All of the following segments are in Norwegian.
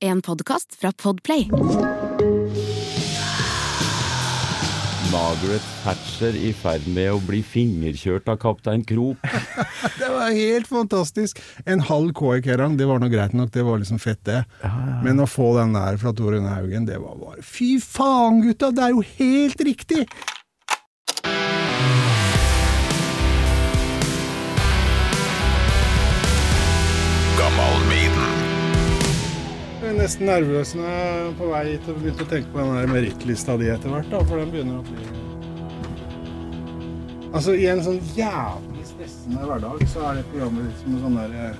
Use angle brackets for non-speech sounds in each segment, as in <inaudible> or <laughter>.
En podkast fra Podplay. Margaret Thatcher i ferd med å bli fingerkjørt av kaptein Krok. <laughs> Det var helt fantastisk. En halv KI Kerrang, det var nå greit nok, det var liksom fett, det. Men å få den der fra Tore Haugen, det var bare Fy faen, gutta! Det er jo helt riktig! Nesten nervøs når jeg er på vei hit og begynte å tenke på den merittlista di etter hvert, da, for den begynner å bli Altså, i en sånn jævlig stressende hverdag, så er det programmet litt som en sånn der eh,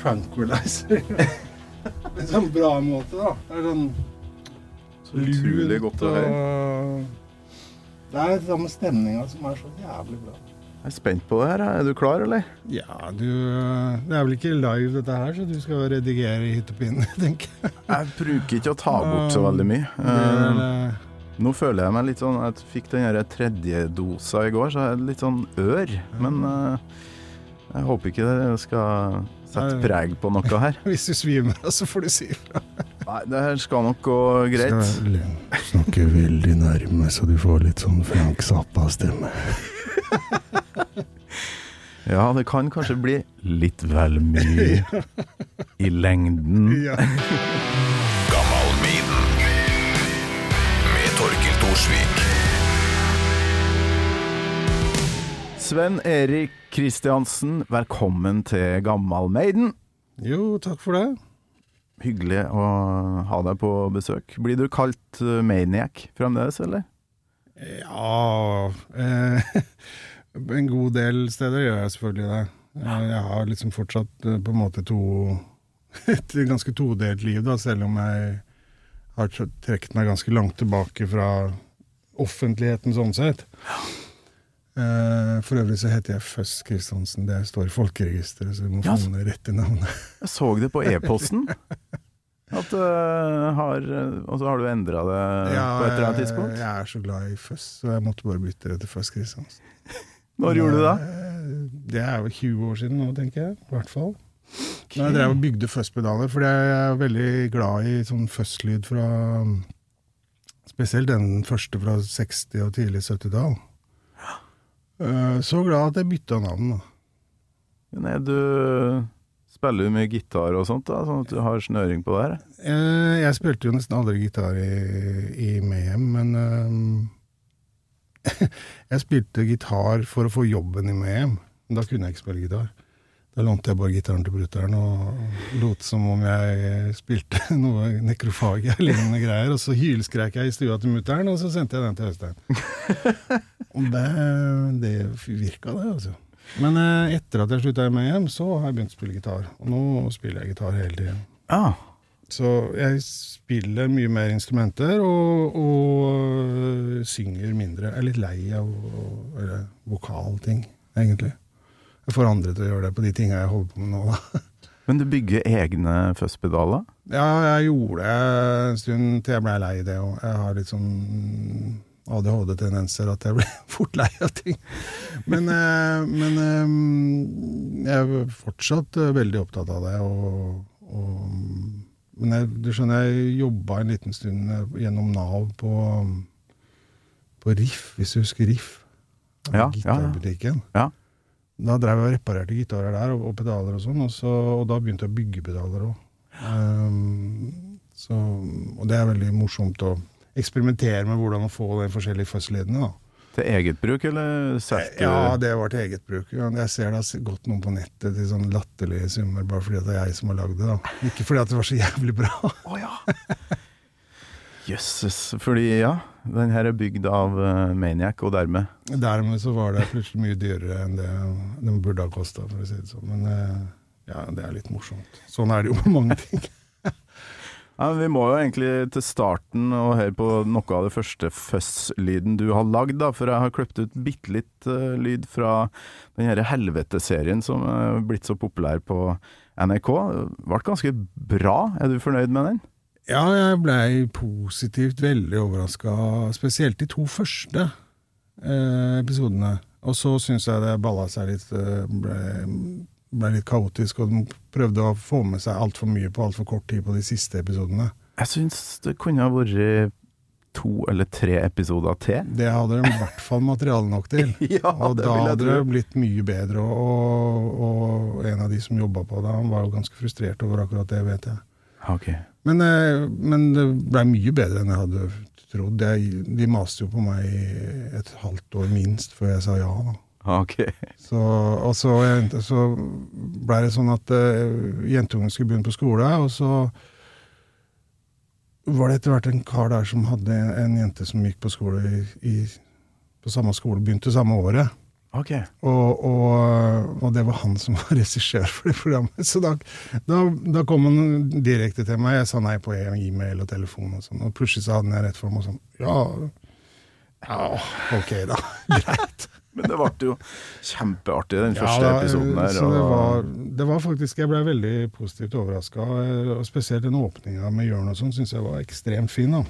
tranquilizer. På en sånn bra måte, da. Det er sånn Så utrolig godt å høre. Det er det samme stemninga som er så jævlig bra. Jeg er spent på det her. Er du klar, eller? Ja, du Det er vel ikke live dette her, så du skal redigere i hytt og pine, <laughs> tenker jeg. Jeg bruker ikke å ta bort så veldig mye. Det er, Eh, eh, Nå føler jeg meg litt sånn Jeg fikk den tredje dosa i går, så jeg er litt sånn ør. Men eh, jeg håper ikke det skal sette preg på noe her. <laughs> Hvis du svimer av, så får du si ifra. Nei, det her skal nok gå greit. Skal snakke veldig nærme, så du får litt sånn Frank Zappa-stemme. <laughs> Ja, det kan kanskje bli litt vel mye <laughs> i lengden. Ja. <laughs> med Torkil Thorsvik. Sven Erik Kristiansen, velkommen til Gammal Maiden. Jo, takk for det. Hyggelig å ha deg på besøk. Blir du kalt eh, Maniac fremdeles, eller? Ja eh, <laughs> En god del steder gjør jeg selvfølgelig det. Eh, Jeg har liksom fortsatt eh, på en måte to <laughs> et ganske todelt liv, da, selv om jeg har tr- trukket meg ganske langt tilbake fra offentligheten sånn sett. For øvrig så heter jeg Føss Kristiansen. Det står i folkeregisteret, så du må Ja, få ned rett i navnet. Jeg så det på e-posten. <laughs> At uh, har Og så har du endra det på et eller annet tidspunkt? Jeg er så glad i Føss, så jeg måtte bare bytte det til Kristiansen. <laughs> Når gjorde du det? Eh, Det er jo 20 år siden nå, tenker jeg. I hvert fall. Når jeg drev og bygde Fuzz-pedaler, for jeg er veldig glad i sånn Fuzz-lyd fra Spesielt den første fra 60- og tidlig 70-tall. Eh, Så glad at jeg bytta navn, da. Nei, du spiller du mye gitar og sånt, da, sånn at du har snøring på det her? Eh, Jeg spilte jo nesten aldri gitar i, i Mayhem, men eh, <laughs> Jeg spilte gitar for å få jobben i Mayhem. Men da kunne jeg ikke spille gitar. Da lånte jeg bare gitaren til brutter'n og lot som om jeg spilte <laughs> noe nekrofagia-lignende <laughs> greier. Og så hylskrek jeg i stua til mutter'n, og så sendte jeg den til Øystein. Og det, det virka, det, altså. Men eh, etter at jeg slutta i Mayhem, så har jeg begynt å spille gitar. Og nå spiller jeg gitar hele tiden. Ah. Så jeg spiller mye mer instrumenter og, og synger mindre. Jeg er litt lei av vokalting, egentlig. Jeg får andre til å gjøre det på de tinga jeg holder på med nå, da. <laughs> Men du bygger egne fuzzpedaler? Ja, jeg gjorde det en stund til jeg ble lei det Og Jeg har litt sånn ADHD-tendenser at jeg blir <laughs> fort lei av ting. Men, eh, men eh, jeg er fortsatt eh, veldig opptatt av det. Og, og, men jeg, du skjønner, jeg jobba en liten stund gjennom Nav på, på Riff, hvis du husker Riff. Ja, ja, ja. Ja. Da drev jeg og reparerte gitarer der, og, og pedaler og sånn, og, så, og da begynte jeg å bygge pedaler òg. så, og det er veldig morsomt å eksperimentere med hvordan å få de forskjellige da. Til eget bruk, eller setter Ja, det var til eget bruk. Jeg ser det har gått noen på nettet til sånn latterlige summer bare fordi det er jeg som har lagd det. da. Ikke fordi at det var så jævlig bra. oh, ja! Jøsses. Fordi, ja, den her er bygd av uh, Maniac, og dermed Dermed så var det plutselig mye dyrere enn det den burde ha kosta, for å si det sånn. Men uh, ja, det er litt morsomt. Sånn er det jo med mange ting. Ja, Vi må jo egentlig til starten og høre på noe av det første fuzz-lyden du har lagd, da. For jeg har klippet ut bitte litt uh, lyd fra den her Helvete-serien som er blitt så populær på NRK. Ble ganske bra. Er du fornøyd med den? Ja, jeg blei positivt veldig overraska, spesielt de to første eh, episodene. Og så syns jeg det balla seg litt eh, ble ble litt kaotisk, og de prøvde å få med seg altfor mye på altfor kort tid på de siste episodene. Jeg syns det kunne ha vært to eller tre episoder til. Det hadde de i hvert fall materiale nok til. <laughs> Ja, Og det da hadde det blitt mye bedre. Og, og en av de som jobba på det, han var jo ganske frustrert over akkurat det, vet jeg. Okay. Men, eh, men det blei mye bedre enn jeg hadde trodd. Jeg, de maste jo på meg et halvt år minst før jeg sa ja. da. <laughs> Ok. Så, og så, så blei det sånn at uh, jentungen skulle begynne på skole, og så var det etter hvert en kar der som hadde en, en jente som gikk på skole i, i, på samme skole, begynte samme året. Okay. Og, og, og det var han som var <laughs> regissør for det programmet. Så da, da, da kom han direkte til meg. Jeg sa nei på e-mail og telefon og sånn. Og plutselig så hadde jeg rett for meg og sånn Ja, ja ok da. <laughs> Greit. Men det ble jo kjempeartig, den Ja, første da, episoden der. Så det var, det var faktisk Jeg ble veldig positivt overraska. Og spesielt den åpninga med Jørn og sånn syns jeg var ekstremt fin. da.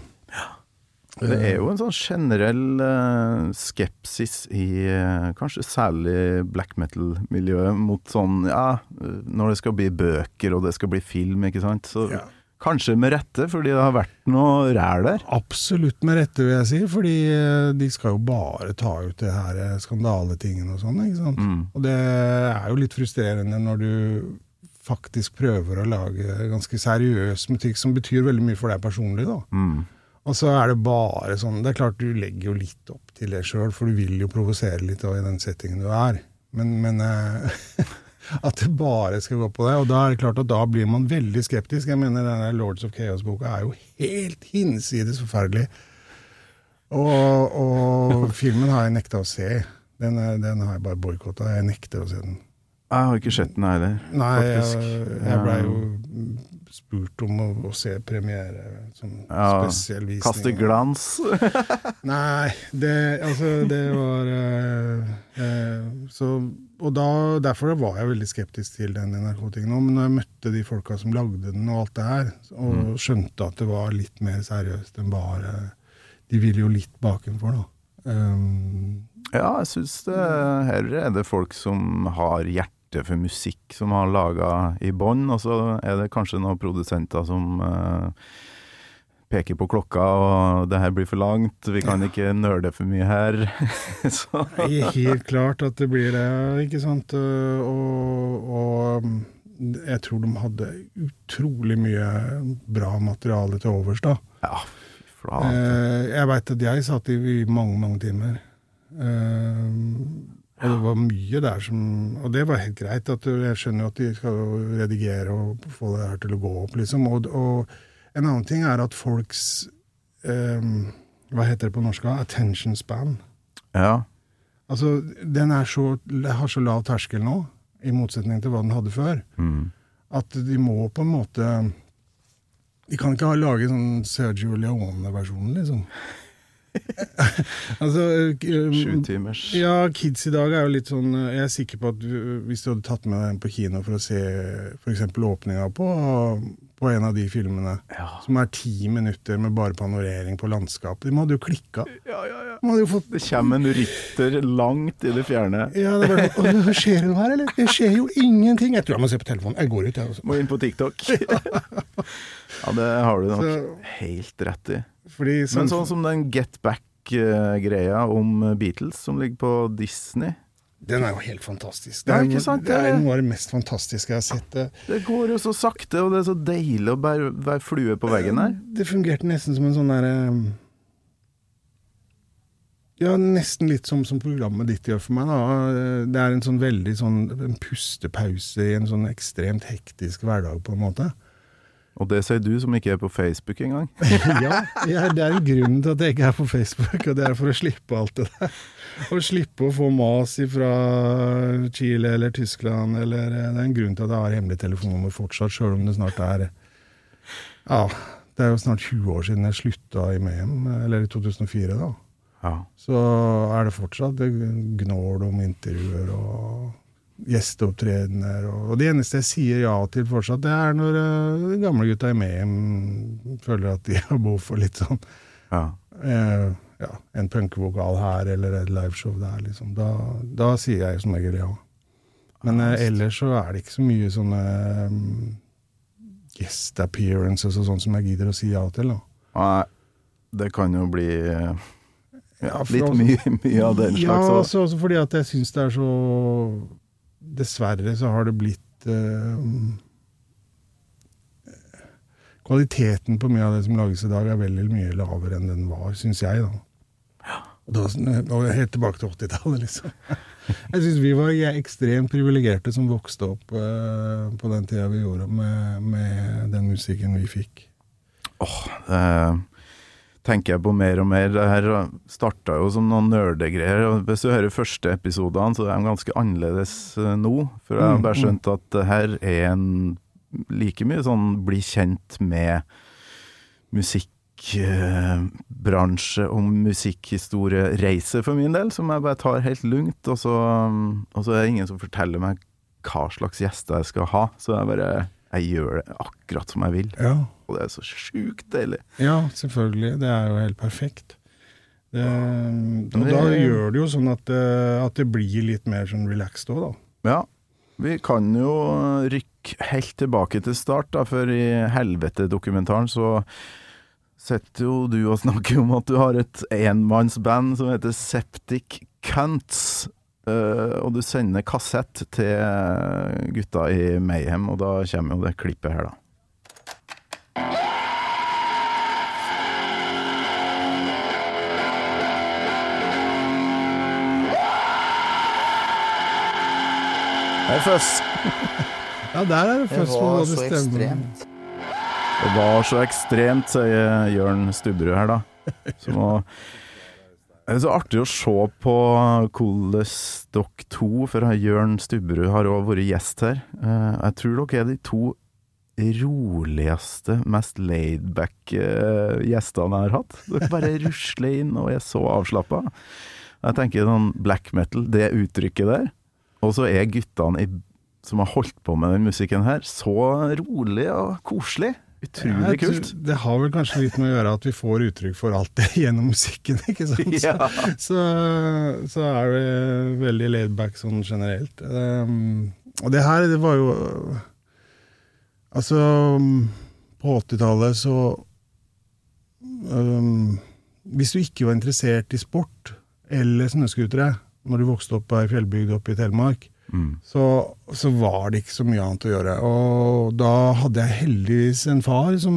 Det er jo en sånn generell uh, skepsis i uh, kanskje særlig black metal-miljøet mot sånn Ja, eh, når det skal bli bøker og det skal bli film, ikke sant. Så Ja. Kanskje med rette, fordi det har vært noe ræl der. Absolutt med rette, vil jeg si. Fordi eh, de skal jo bare ta ut det her skandaletingen skandaletingene og sånn. ikke sant? Mm. Og det er jo litt frustrerende når du faktisk prøver å lage ganske seriøs musikk som betyr veldig mye for deg personlig. da. Mm. Og så er det bare sånn Det er klart du legger jo litt opp til det sjøl, for du vil jo provosere litt da, i den settingen du er. Men, men eh, <laughs> at det bare skal gå på det. Og da er det klart at da blir man veldig skeptisk. Jeg mener denne Lords of Chaos-boka er jo helt hinsides forferdelig. Og, og filmen har jeg nekta å se. Den, er, den har jeg bare boikotta. Jeg nekter å se den. Jeg har ikke sett den heller, Nei, jeg, faktisk. jeg blei jo spurt om å, å se premiere som Ja, spesialvisning. Kaste glans. <laughs> Nei, det, altså, det var uh, uh, så, Og da, derfor var jeg veldig skeptisk til den NRK-tingen òg. Men når jeg møtte de folka som lagde den og alt det her, og skjønte at det var litt mer seriøst enn bare De ville jo litt bakenfor, da. Um, Ja, jeg syns det her er det folk som har hjerte for musikk, som har laga i bånn, og så er det kanskje noen produsenter som eh, peker på klokka, og det her blir for langt, vi kan ikke nøle for mye her. <laughs> så Det er helt klart at det blir det, ikke sant. Og, og um, jeg tror de hadde utrolig mye bra materiale til overs, da. ja, flate. Eh, jeg veit at jeg satt i i mange, mange timer. Eh, og det var mye der som Og det var helt greit. at Jeg skjønner jo at de skal redigere og få det her til å gå opp, liksom. Og, og en annen ting er at folks um, Hva heter det på norsk? Attention span. Ja. Altså, den er så, har så lav terskel nå, i motsetning til hva den hadde før, Mm. at de må på en måte De kan ikke ha lage sånn Sergio Leone-versjonen, liksom. <laughs> altså eh, Sju timers. Ja, kids i dag er jo litt sånn Jeg er sikker på at hvis du hadde tatt med dem på kino for å se f.eks. åpninga på, på en av de filmene, Ja. som er ti minutter med bare panorering på landskap De hadde jo klikka. Ja, ja, ja. De jo fått Det kommer en rytter langt i det fjerne. Ja, det var sånn «Åh, Skjer det noe her, eller? Det skjer jo ingenting. Jeg tror jeg må se på telefonen. Jeg går ut, jeg også. Må inn på TikTok. <laughs> ja, det har du nok Så- helt rett i. Fordi Men sånn som den Get Back-greia om Beatles som ligger på Disney Den er jo helt fantastisk. Det er, ikke sant, det er noe av det mest fantastiske jeg har sett. Det, Det går jo så sakte, og det er så deilig å være, være flue på veggen her. det fungerte nesten som en sånn derre Ja, nesten litt som, som programmet ditt gjør for meg. da. Det er en sånn veldig sånn en pustepause i en sånn ekstremt hektisk hverdag, på en måte. Og det sier du som ikke er på Facebook engang. <laughs> ja, jeg, det er en grunn til at jeg ikke er på Facebook, og det er for å slippe alt det der. Å slippe å få mas fra Chile eller Tyskland, eller Det er en grunn til at jeg har hemmelig telefonnummer fortsatt, sjøl om det snart er Ja, det er jo snart 20 år siden jeg slutta i Mehem, eller i 2004, da. Ja. Så er det fortsatt det gnål om intervjuer og gjesteopptredener. Og, det eneste jeg sier ja til fortsatt, det er når uh, de gamle gutta i Mehem føler at de <laughs> har behov for litt sånn ja. Uh, ja, en punkevokal her eller et liveshow der, liksom. Da, da sier jeg som regel ja. Men uh, ellers så er det ikke så mye sånne um, guest appearances og sånn som jeg gidder å si ja til. da. Nei, det kan jo bli eh, Ja, litt altså- mye, mye av den slags Ja, også, også fordi at jeg syns det er så Dessverre så har det blitt eh, Kvaliteten på mye av det som lages i dag, er veldig mye lavere enn den var, syns jeg, da. Og da og helt tilbake til 80-tallet, liksom. <laughs> Jeg syns vi var ekstremt privilegerte som vokste opp eh, på den tida vi gjorde, med, med den musikken vi fikk. Eh, tenker jeg på mer og mer. Det her starta jo som noen nerdegreier. Hvis du hører første episodene, så er de ganske annerledes eh, nå. For jeg har bare mm. skjønt at det her er en like mye sånn bli kjent med musikkbransje og musikkhistorie-reise for min del, som jeg bare tar helt lugnt. Og så, og så er det ingen som forteller meg hva slags gjester jeg skal ha. Så jeg bare jeg gjør det akkurat som jeg vil. Ja. Og det er så sjukt deilig. Ja, selvfølgelig. Det er jo helt perfekt. Det, og da gjør det jo sånn at, det- at det blir litt mer sånn relaxed òg, da. Ja. Vi kan jo rykke helt tilbake til start, da, for i Helvete-dokumentaren så sitter jo du og snakker om at du har et enmannsband som heter Septic Cunts. Eh, og du sender kassett til gutta i Mayhem, og da kommer jo det klippet her, da. Det er føss. <laughs> Ja, der er det føss på var stemmen. så ekstremt. Det var så ekstremt, sier Jørn Stubberud her, da. <laughs> Som må det er så artig å se på dere to, for Jørn Stubberud har òg vært gjest her. Eh, Jeg tror dere er de to roligste, mest laidback eh, gjestene jeg har hatt. Dere bare <laughs> rusler inn og er så avslappa. Jeg tenker sånn black metal, det uttrykket der. Og så er guttene i, som har holdt på med den musikken her, så rolig og koselig. Utrolig ja, kult. Det har vel kanskje litt med å gjøre at vi får uttrykk for alt det <laughs> gjennom musikken, ikke sant. Så, Ja. så, så er det veldig laidback sånn generelt. Um, og det her, det var jo Altså, på 80-tallet så um, Hvis du ikke var interessert i sport eller snøscootere når du vokste opp på ei fjellbygd oppe i Telemark, Mm. så, så var det ikke så mye annet å gjøre. Og da hadde jeg heldigvis en far som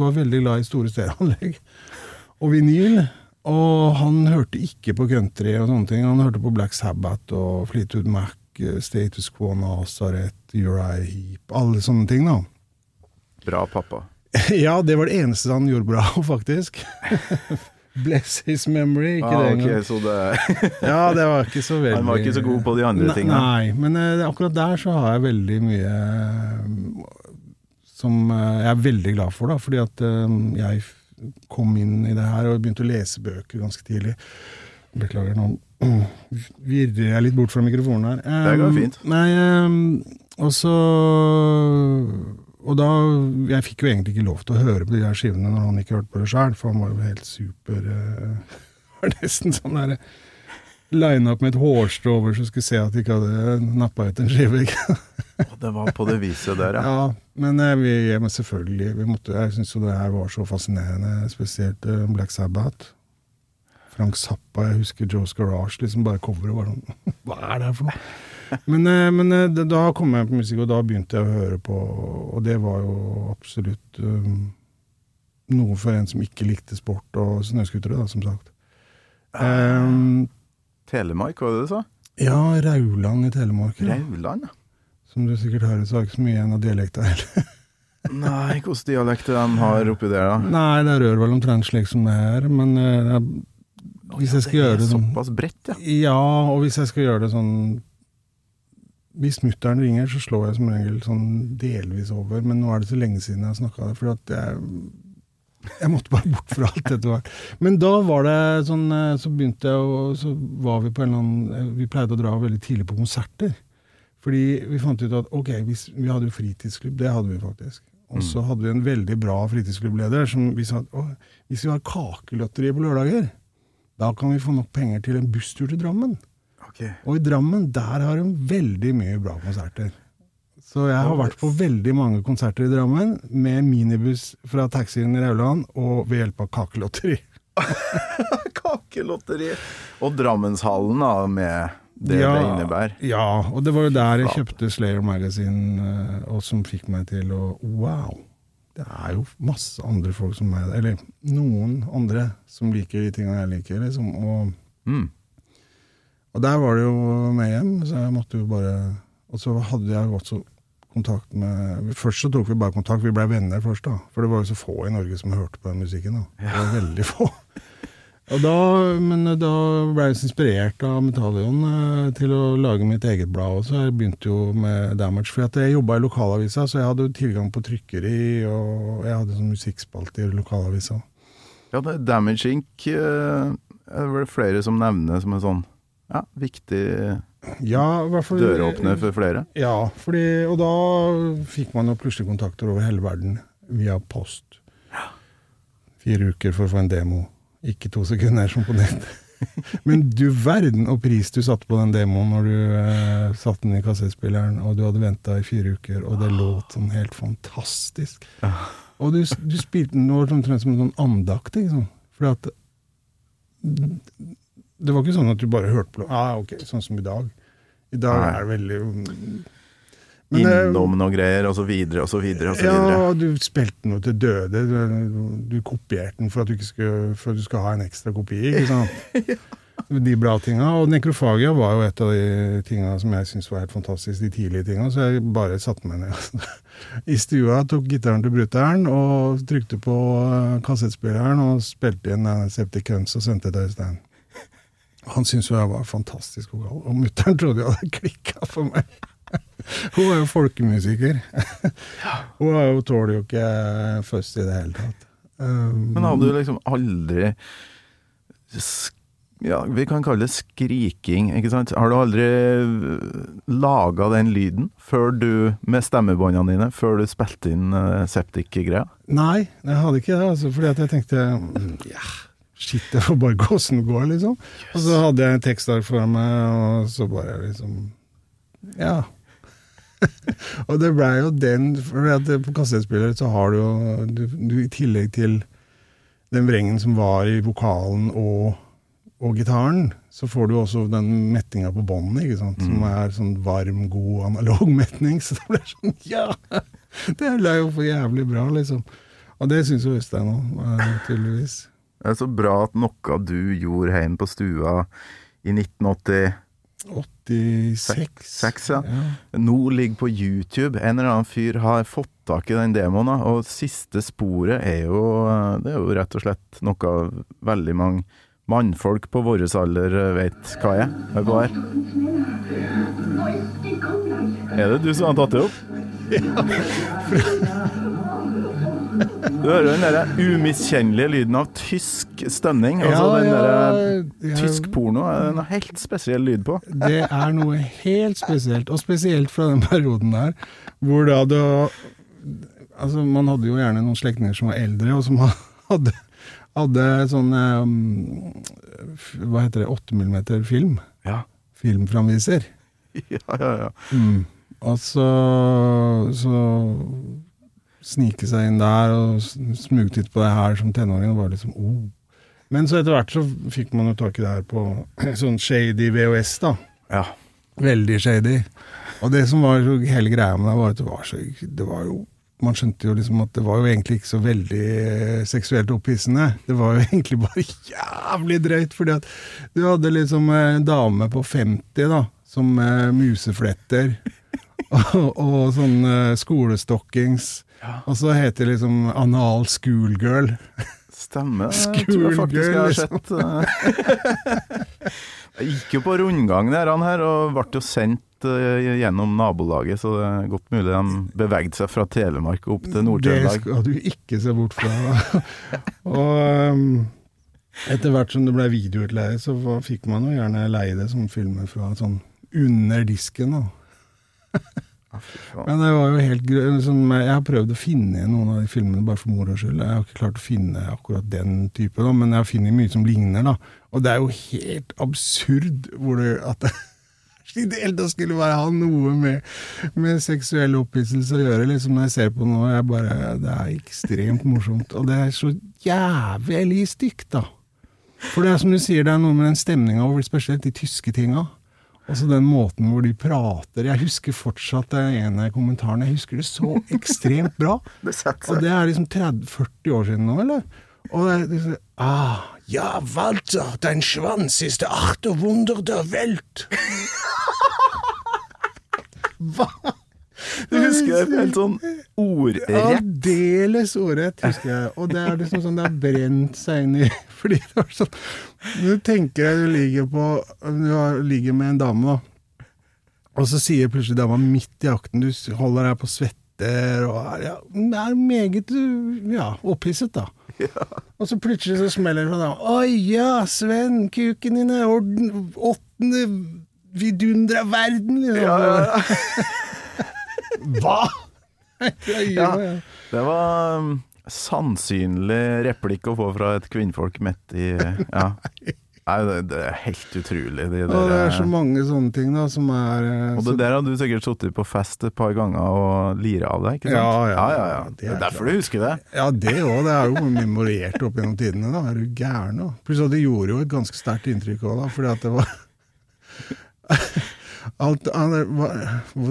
var veldig glad i store stereoanlegg <laughs> og vinyl. Og han hørte ikke på country og sånne ting. Han hørte på Black Sabbath og Fleetwood Mac, eh, Status Quo, Nazareth, Uriah Heap, alle sånne ting, da. Bra pappa. <laughs> Ja, det var det eneste han gjorde bra, <laughs> faktisk. Bless his memory, ikke Ah, det engang. så det, <laughs> Ja, det var ikke så veldig han var ikke så god på de andre tingene. Nei, men uh, akkurat der så har jeg veldig mye eh, som uh, jeg er veldig glad for, da. Fordi at jeg kom inn i det her og begynte å lese bøker ganske tidlig. Beklager, nå <clears throat> virrer jeg litt bort fra mikrofonen her. Det går Um, fint. Nei, um, og så Og da Jeg fikk jo egentlig ikke lov til å høre på de her skivene når han ikke hørte på det sjøl, for han var jo helt super uh, <laughs> Var nesten sånn derre Line opp med et hårstrå over så skulle se at de ikke hadde nappa ut en skive. Det var på det viset der, ja. <laughs> Ja, men uh, vi, men selvfølgelig vi måtte, Jeg syns jo det her var så fascinerende, spesielt uh, Black Sabbath. Frank Zappa, jeg husker Joe's Garage, liksom bare coveret var sånn <laughs> Hva er det her for noe? Men, eh, men eh, da kom jeg på musikk, og da begynte jeg å høre på, og det var jo absolutt um, noe for en som ikke likte sport og snøscootere, da, som sagt. Um, Telemark, var det du sa? ja, Rauland i Telemark. Ja. Rauland, ja. Som du sikkert hører, så har jeg ikke så mye igjen av dialekta heller. <laughs> Nei, hvilken dialekt de har oppi der, da? Nei, det rører vel omtrent slik som det er, men jeg- hvis jeg skal det gjøre det sånn såpass bredt, ja. Ja, og hvis jeg skal gjøre det sånn Hvis mutter'n ringer, så slår jeg som regel sånn delvis over, men nå er det så lenge siden jeg har snakka det, for at jeg jeg måtte bare bort fra alt dette. Var. Men da var det sånn eh, Så begynte jeg å Så var vi på en eller annen Vi pleide å dra veldig tidlig på konserter. Fordi vi fant ut at ok, hvis, vi hadde jo fritidsklubb, det hadde vi faktisk. Og så hadde vi en veldig bra fritidsklubbleder som vi sa at hvis vi har kakelotteriet på lørdager, da kan vi få nok penger til en busstur til Drammen. Ok. Ok. Og i Drammen, der har de veldig mye bra konserter. Så jeg har vært på veldig mange konserter i Drammen med minibuss fra taxien i Rauland og ved hjelp av kakelotteri. <laughs> Kakelotteri. Og Drammenshallen, da, med det det innebærer. Ja, og det var jo der jeg kjøpte Slayer Magazine, eh, og som fikk meg til å Wow! Det er jo masse andre folk som er Eller noen andre som liker de tingene jeg liker, liksom. Og, Mm. Og der var det jo med hjem, så jeg måtte jo bare Og så hadde jeg også kontakt med Først så tok vi bare kontakt, vi blei venner først, da. For det var jo så få i Norge som hørte på den musikken. da. Det var veldig få. Og da, men da ble jeg inspirert av Metallion eh, til å lage mitt eget blad også. Jeg begynte jo med Damage, for jeg jobba i lokalavisa, så jeg hadde jo tilgang på trykkeri, og jeg hadde sånn musikkspalte i lokalavisa. Ja, det, Damage Inc. eh, er det flere som nevner som en sånn ja, viktig Ja, i døråpner for flere. Ja, fordi, og da fikk man jo plutselig kontakter over hele verden via post. Ja. Fire uker for å få en demo. Ikke to sekunder som på nett. <laughs> Men du verden og pris du satte på den demoen når du eh, satte den i kassettspilleren, og du hadde venta i fire uker, og det låt sånn helt fantastisk. Og du, du spilte den omtrent som en sånn andakt, liksom. Fordi at Det var ikke sånn at du bare hørte på ah, ok, sånn som i dag. I dag Nei. er det veldig Men, eh, Innom noen greier, og så videre, og så videre, og så videre. ja, du spilte noe til døde. Du, du kopierte den for at du, skulle, for at du skal ha en ekstra kopi. ikke sant? <laughs> De bra tinga. Og nekrofagia var jo et av de tinga som jeg syntes var helt fantastisk, de tidlige tinga. Så jeg bare satte meg ned <laughs> i stua, tok gitaren til brutter'n og trykte på eh, kassettspilleren og spilte inn uh, Septic Guns og sendte til Øystein. Han syntes jo jeg var fantastisk vokal, og mutter'n trodde jo det klikka for meg. <laughs> Hun er jo folkemusiker. <laughs> Hun er jo, tåler jo ikke fuzz i det hele tatt. Um, Men hadde du liksom aldri ja, Vi kan kalle det skriking, ikke sant? Har du aldri laga den lyden før du, med stemmebåndene dine, før du spilte inn uh, Septic-greia? Nei, jeg hadde ikke det. Altså, fordi at jeg tenkte mm, ja, shit, det får bare gå som det går, liksom. Og så hadde jeg en tekstark foran meg, og så bare liksom Ja. <laughs> og det blei jo den For på kassettspiller så har du jo du, du, I tillegg til den vrengen som var i vokalen og, og gitaren, så får du også den metninga på båndet, sant. Som er sånn varm, god analog metning. <laughs> Så det ble sånn Ja! Det ble jo for jævlig bra, liksom. Og det syns jo Øystein òg, tydeligvis. Det er så bra at noe du gjorde hjemme på stua i 1980 86. Seks, ja. nå ligger på YouTube. En eller annen fyr har fått tak i den demoen, og siste sporet er jo Det er jo rett og slett noe veldig mange mannfolk på vår alder vet hva er. Hør på her. Er det du som har tatt det opp? <laughs> <laughs> Du hører den der umiskjennelige lyden av tysk stønning. Altså Ja, den ja, der jeg- Tysk porno er noe helt spesiell lyd på. Det er noe helt spesielt, og spesielt fra den perioden der, hvor da du Altså, man hadde jo gjerne noen slektninger som var eldre, og som <laughs> hadde, hadde sånn um, Hva heter det, 8 mm film? Ja, Filmframviser. <laughs> ja, ja. ja. Mm. Og så, så snike seg inn der og smugtitte på det her som tenåring. Og bare liksom, oh. Men så etter hvert så fikk man jo tak i det her på <clears throat> sånn shady VHS, da. ja. Veldig shady. Og det som var så hele greia med det, var at det var så Det var jo Man skjønte jo liksom at det var jo egentlig ikke så veldig eh, seksuelt opphissende. Det var jo <laughs> egentlig bare jævlig drøyt, fordi at du hadde liksom en dame på 50, da, som musefletter <laughs> og, og sånn eh, skolestockings. Og så heter det liksom Anal Schoolgirl. Stemmer. <laughs> Jeg tror jeg faktisk jeg Schoolgirl, sett eh, <laughs> Jeg gikk jo på rundgang der han her, og ble jo sendt uh, gjennom nabolaget, så det er godt mulig de bevegde seg fra Telemark og opp til Det Nord-Trøndelag. skal du ikke se bort fra. <laughs> og um, etter hvert som det ble videoutleie, så fikk man jo gjerne leie det som filmer fra sånn under disken. da. Men det var jo helt. Liksom, jeg har prøvd å finne noen av de filmene bare for moro skyld. Jeg har ikke klart å finne akkurat den type, da, men jeg har funnet mye som ligner. da. Og det er jo helt absurd hvor det, at det i det skulle bare ha noe med, med seksuell opphisselse å gjøre. liksom Når jeg ser på noe, jeg bare, det er ekstremt morsomt. Og det er så jævlig stygt, da. For det er som du sier, det er noe med den stemninga, spesielt de tyske tinga. Altså den måten hvor de prater. Jeg husker fortsatt den ene kommentaren. Jeg husker det så ekstremt bra. <laughs> Og det er liksom 30-40 år siden nå, eller? Og det er liksom Ah, ja, Walter, dein Schwanz ist der achte Wunder der Welt. <laughs> Hva? Du husker det helt sånn ordrett. Aldeles ordrett, husker jeg. Og det er liksom sånn det har brent seg inn i <laughs> Fordi det var sånn Du tenker deg du ligger på Du ligger med en dame, da. Og så sier plutselig dama midt i akten Du holder deg på svetter og er, ja, er meget ja, opphisset, da. Og så plutselig så smeller det fra dama. Oi ja, Sven, kuken din er orden, åttende vidunder av verden, liksom. Ja, ja, ja. Hva?! Ja, ja, Ja. ja. Det var um, sannsynlig replikk å få fra et kvinnfolk midt i Ja. Nei, det, det er helt utrolig, de Og det er så mange sånne ting da som er eh, Og det der har du sikkert sittet på fest et par ganger og lira av deg, ikke sant? Ja, ja, ja, ja, Det det er derfor derfor du husker det. Ja, det òg. Det er jo memorert opp gjennom tidene. da, Er du gæren, nå? Pluss at det gjorde jo et ganske sterkt inntrykk òg, da, fordi at det var <laughs> Alt,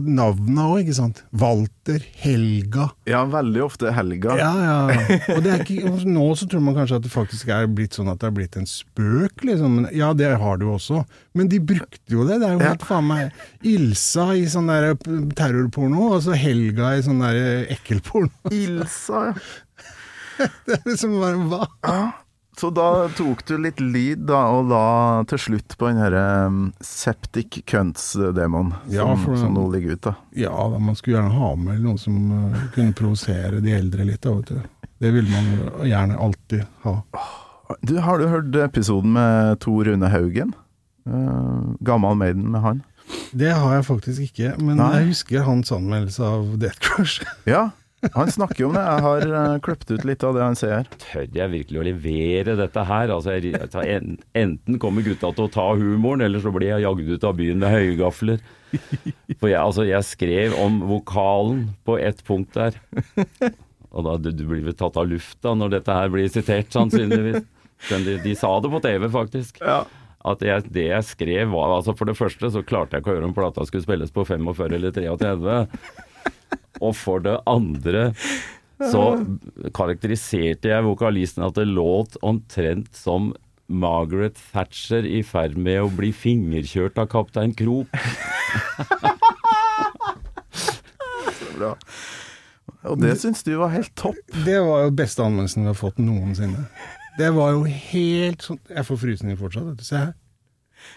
Navnet òg, ikke sant? Walter, Helga Ja, veldig ofte helga. Ja, ja. Og det ikke, nå så tror man kanskje at det faktisk er blitt sånn at det er blitt en spøk, liksom. Men, ja, det har du også. Men de brukte jo det. Det er jo Ja. helt faen meg Ilsa i sånn der terrorporno, og så Helga i sånn der ekkelporno. Ilsa, ja. <laughs> Det er liksom bare Hva? ja. Så da tok du litt lyd, da, og la til slutt på den herre um, Septic Cunts-demoen, Ja, som, som nå ligger ute. Ja, da, man skulle gjerne ha med noe som uh, kunne provosere de eldre litt, da, vet du. Det vil man gjerne alltid ha. Du, Har du hørt episoden med Tor Rune Haugen? Uh, gammel Maiden med han? Det har jeg faktisk ikke, men Nei. jeg husker hans anmeldelse av Death Crush. Ja, han snakker jo om det. Jeg har uh, kløpt ut litt av det han sier. Tør jeg virkelig å levere dette her? Altså, jeg, altså, enten kommer gutta til å ta humoren, eller så blir jeg jagd ut av byen med høygafler. For jeg, altså, jeg skrev om vokalen på ett punkt der. Og da du, blir vel tatt av lufta når dette her blir sitert, sannsynligvis. De, de sa det på TV, faktisk. At jeg, det jeg skrev var altså For det første så klarte jeg ikke å høre om plata skulle spilles på 45 eller 33. Og for det andre så karakteriserte jeg vokalisten at det låt omtrent som Margaret Thatcher i ferd med å bli fingerkjørt av kaptein Krok. Bra. Og det syns du var helt topp. Det var jo beste anmeldelsen vi har fått noensinne. Det var jo helt sånn Jeg får frysninger fortsatt, vet du. Se her.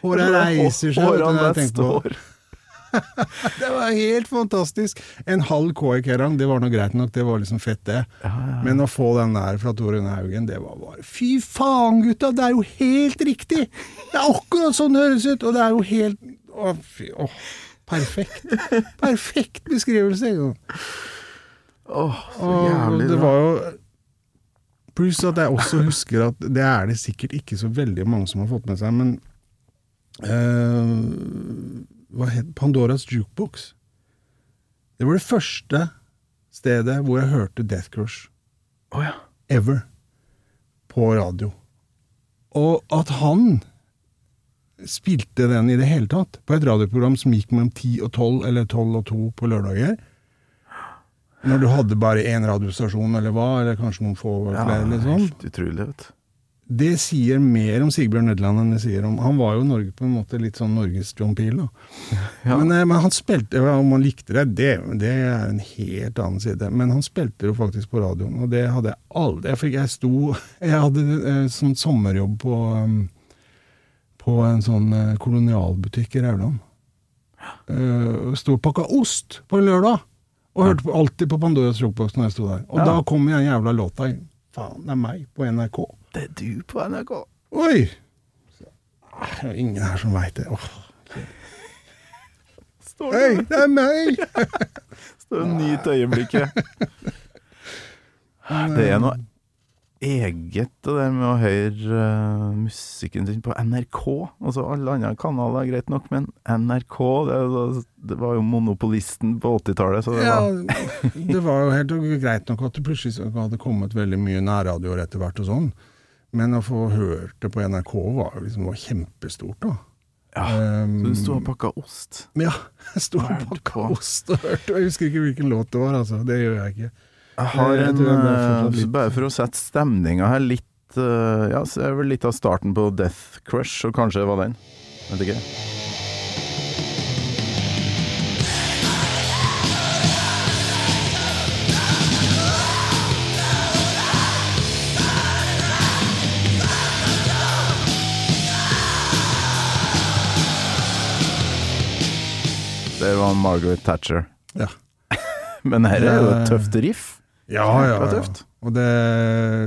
Håra reiser seg. Håra står. på <laughs> det. var helt fantastisk. En halv Koi Kerrang, det var nå greit nok, det var liksom fett, det. Men å få den der fra Tor Rune Haugen, det var bare Fy faen, gutta! Det er jo helt riktig! Det er akkurat sånn det høres ut! Og det er jo helt Å, fy Åh. Perfekt. Perfekt beskrivelse. Åh, så jævlig det var jo Pluss at jeg også husker at det er det sikkert ikke så veldig mange som har fått med seg, men eh, Hva het Pandoras Jukebox. Det var det første stedet hvor jeg hørte Death Crush Oh, ja. ever på radio. Og at han spilte den i det hele tatt, på et radioprogram som gikk mellom 10 og 12, eller 12 og 2 på lørdager. Når du hadde bare én radiostasjon, eller hva, eller kanskje noen få ja flere, liksom. Helt utrolig, vet du. Det sier mer om Sigbjørn Nødland enn det sier om Han var jo Norge på en måte litt sånn Norges John Peel, da. <laughs> Ja. Men, eh, men han spilte Om han likte det, det, det er en helt annen side. Men han spilte jo faktisk på radioen, og det hadde jeg aldri Jeg, jeg sto Jeg hadde eh, sånn sommerjobb på um, På en sånn eh, kolonialbutikk i Rauland. Uh, sto og pakka ost på en lørdag, og hørte på, alltid på Pandoras Rockbox når jeg sto der. Og Ja. da kom jeg en jævla låta Faen, det er meg på NRK. Det er du på NRK. Oi! Det er ingen her som veit det. Åh. står Hei, det er meg! <laughs> står og nyter øyeblikket. <laughs> Det er noe eget det der med å høre eh, musikken sin på NRK. Altså Alle andre kanaler er greit nok, men NRK det, det var jo monopolisten på 80-tallet, så det Ja, var det var jo helt greit nok at det plutselig hadde kommet veldig mye nærradioer etter hvert og sånn. Men å få hørt det på NRK var jo liksom, var kjempestort, da. Ja, Um, Så du sto og pakka ost? Ja, <laughs> jeg sto og pakka ost og hørte. Jeg husker ikke hvilken låt det var, altså. Det gjør jeg ikke. Jeg har en tror jeg eh, Bare for å sette stemninga her litt eh, Ja, så er vel litt av starten på Death Crush, og kanskje det var den. Vet ikke. Det var Margaret Thatcher. Ja. <laughs> Men her er jo et tøft riff. Ja, ja, ja. tøft. Og det,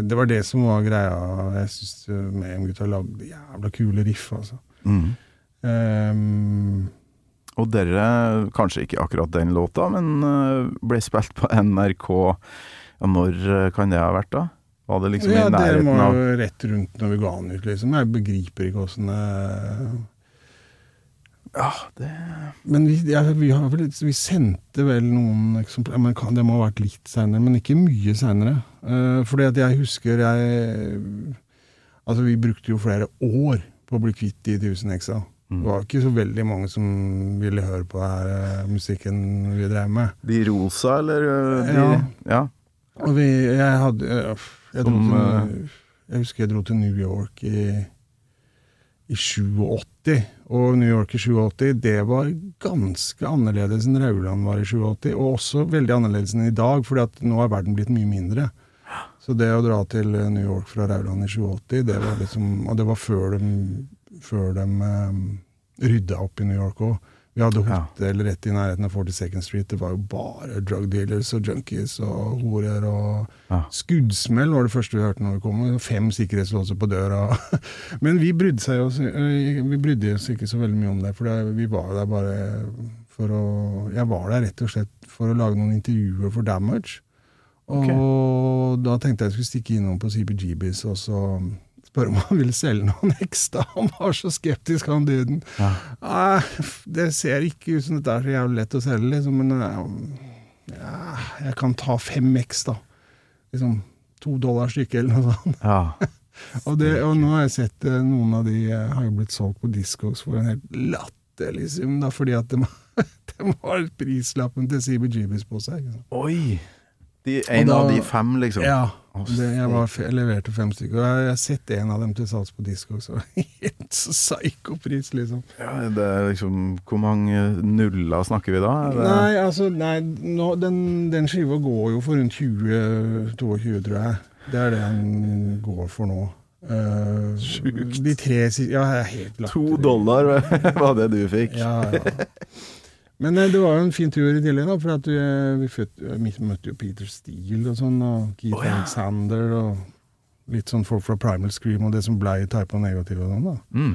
det var det som var greia. Jeg syns Mayhem-gutta lagde jævla kule riff, altså. Mm. Um, Og dere, kanskje ikke akkurat den låta, men øh, ble spilt på NRK. Når øh, kan det ha vært, da? Var det liksom ja, i av... Ja, dere må jo rett rundt når vi ga den ut, liksom. Jeg begriper ikke åssen det Ja, det Men vi, ja, vi, har vel, vi sendte vel noen eksempler kan, Det må ha vært litt seinere, men ikke mye seinere. Uh, fordi at jeg husker jeg Altså, vi brukte jo flere år på å bli kvitt de 1000 heksa. Mm. Det var ikke så veldig mange som ville høre på her, uh, musikken vi drev med. De rosa, eller? Uh, De, Ja. ja. Og vi, jeg hadde øh, jeg, Som, dro til, jeg husker jeg dro til New York i, i 87. Og New York i 87, det var ganske annerledes enn Rauland var i 87. Og også veldig annerledes enn i dag, fordi at nå er verden blitt mye mindre. Så det å dra til eh, New York fra Rauland i 87, det var liksom Og det var før de, før de um, rydda opp i New York òg. Vi hadde hotell rett i nærheten av 42nd Street. Det var jo bare drug dealers og junkies og horer og Ja. Skuddsmell var det første vi hørte når vi kom. Fem sikkerhetslåser på døra. <laughs> Men vi brydde, seg oss, vi brydde oss ikke så veldig mye om det, for vi var der bare for å Jeg var der rett og slett for å lage noen intervjuer for Damage. Og da tenkte jeg jeg skulle stikke innom på CBGBs og så spørre om han ville selge noen ekstra. Han var så skeptisk, han duden. Ja. Nei, det ser ikke ut som dette er så jævlig lett å selge, liksom, men øh, ja, jeg kan ta fem X, da. Liksom to dollar stykket eller noe sånt. ja. <laughs> Og, det, og nå har jeg sett eh, noen av de eh, har jo blitt solgt på Discos for en helt latterlig sum, da, fordi at de, <laughs> de har prislappen til CBGBs på seg. Liksom. Oi! De, en da- av de fem, liksom. Ja, det, jeg, var, jeg leverte fem stykker. Og jeg har sett en av dem til salgs på disko. og <laughs> helt så psyko-pris, liksom. Ja, det er liksom Hvor mange nuller snakker vi da? Er det, Nei, altså, nei, nå, den, den skiva går jo for rundt 20-22, tror jeg. Det er det den går for nå. Uh, Sjukt. De tre Ja, jeg er helt lagt. To dollar <laughs> var det du fikk. Ja, ja. Men eh, det var jo en fin tur i tillegg, da, for vi, eh, vi, født, vi møtte jo Peter Steele og sånn, og Keith oh, ja. Alexander og litt sånn folk fra Primal Scream og det som blei Type og sånn, da. Mm.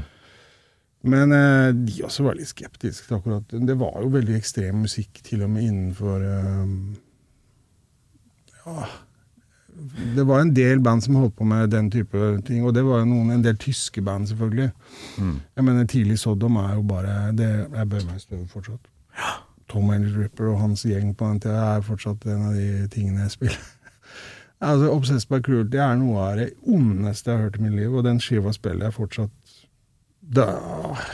Men eh, de også var litt skeptiske til akkurat det. var jo veldig ekstrem musikk, til og med innenfor eh, Ja Det var en del band som holdt på med den type ting, og det var jo noen, en del tyske band, selvfølgelig. Mm. Jeg mener, Tidlig Sodom er jo bare det, Jeg bør meg støve fortsatt. Tom Angel Ripper og hans gjeng på den tida er fortsatt en av de tingene jeg spiller. <laughs> altså, Obsessed by Cruelty er noe av det ondeste jeg har hørt i mitt liv, og den skiva spiller jeg fortsatt da,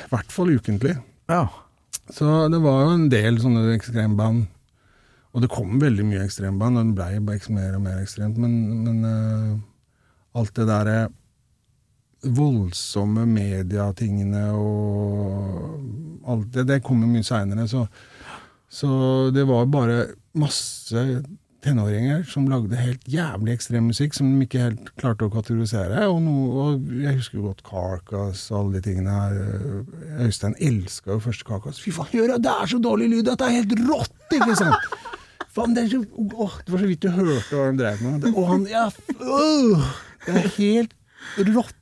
i hvert fall ukentlig. Ja. Så det var jo en del sånne ekstremband. Og det kom veldig mye ekstremband, og det blei mer og mer ekstremt. Men, men uh, alt det derre voldsomme mediatingene og alt det, det kom jo mye seinere. Så, så det var bare masse tenåringer som lagde helt jævlig ekstrem musikk som de ikke helt klarte å kategorisere. Og, noe, og jeg husker jo godt Carcass og alle de tingene her. Øystein elska jo første Carcass. Fy faen, hør, det er så dårlig lyd! Dette er helt rått! Ikke sant? Faen, det, så, åh, det var så vidt du hørte hva han drev med. Og han ja, øh, Det er helt rått!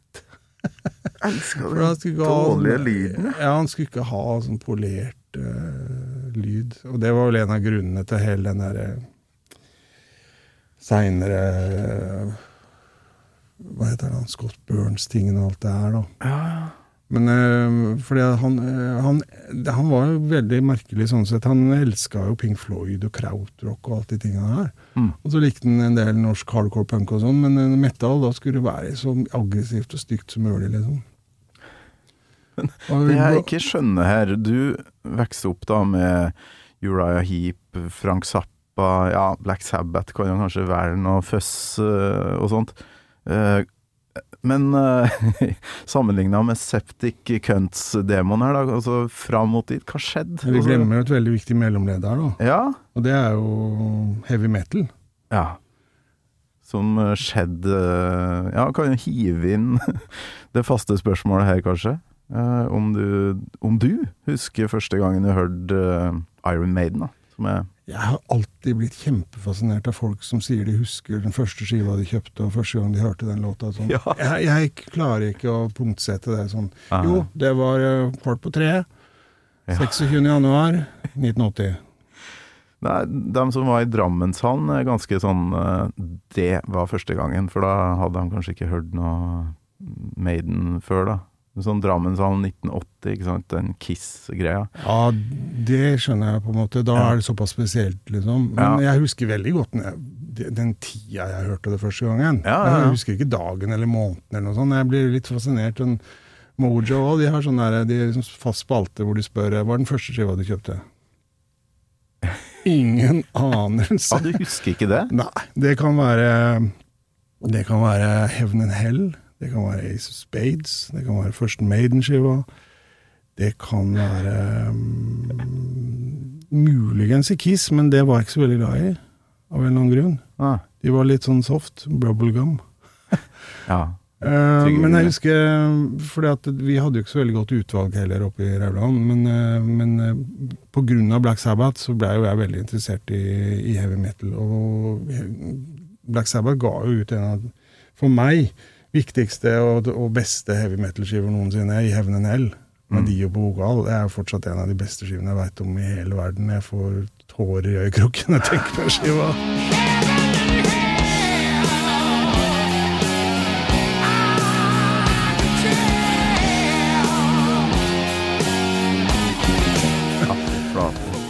Elsker ha dårlige sånn- lyden. Ja, han skulle ikke ha sånn polert uh, lyd. Og det var vel en av grunnene til hele den derre seinere Hva heter det, Scott Burns-tingen og alt det her, da. Men øh, fordi han, øh, han, han var jo veldig merkelig sånn sett. Han elska jo Pink Floyd og krautrock og alt de tingene her. Mm. Og så likte han en del norsk hardcore punk og sånn, men øh, metal, da skulle det være så aggressivt og stygt som mulig, liksom. Men Det jeg ikke skjønner her, du vokste opp da med Uriah Heap, Frank Zappa, ja, Black Sabbath kan jo kanskje være noe fuzz eh, og sånt. Eh, <laughs> men uh, sammenligna med Septic Cunts-demoen her, da, altså fram mot dit, hva skjedde? Vi glemmer jo et veldig viktig mellomledd her, da. Ja, Og det er jo heavy metal. ja. Som eh, skjedde eh, Ja, kan jo hive inn <laughs> det faste spørsmålet her, kanskje. Uh, om, du, om du husker første gangen du hørte uh, Iron Maiden, da. Som er Jeg har alltid blitt kjempefascinert av folk som sier de husker den første skiva de kjøpte, og første gang de hørte den låta. Sånn. Ja. Jeg, jeg klarer ikke å punktsette det sånn. Aha. Jo, det var eh, kvart på tre. Ja. 26. januar 1980. Nei, de som var i Drammenshallen er ganske sånn eh, Det var første gangen, for da hadde de kanskje ikke hørt noe Maiden før, da. Sånn Drammenshallen 1980, ikke sant, den Kiss-greia. Ja, det skjønner jeg på en måte. Da Ja. er det såpass spesielt, liksom. Men Ja. jeg husker veldig godt den, den tida jeg hørte det første gangen. Ja. Jeg husker ikke dagen eller måneden eller noe sånt. Jeg blir litt fascinert. Den Mojo òg, de har sånn der, de liksom fast spalte hvor de spør hva er den første skiva du kjøpte. Ingen anelse. Ja, du husker ikke det? Nei, det kan være Det kan være Heaven and Hell. Det kan være Ace of Spades. Det kan være First Maiden-skiva. Det kan være um, Muligens i Kiss, men det var jeg ikke så veldig glad i. Av en eller annen grunn. Ah, De var litt sånn soft. Bubblegum. <laughs> ja. <laughs> Uh, men jeg husker fordi at vi hadde jo ikke så veldig godt utvalg heller oppe i Rauland. Men, uh, men uh, av Black Sabbath så ble jo jeg veldig interessert i, i heavy metal. Og Black Sabbath ga jo ut en av, for meg, viktigste og, og beste heavy metal-skiver noensinne, i Heaven and Hell. Med Mm. Dio på vokal. Det er fortsatt en av de beste skivene jeg veit om i hele verden. Jeg får tårer i øyekroken når jeg tenker på skiva.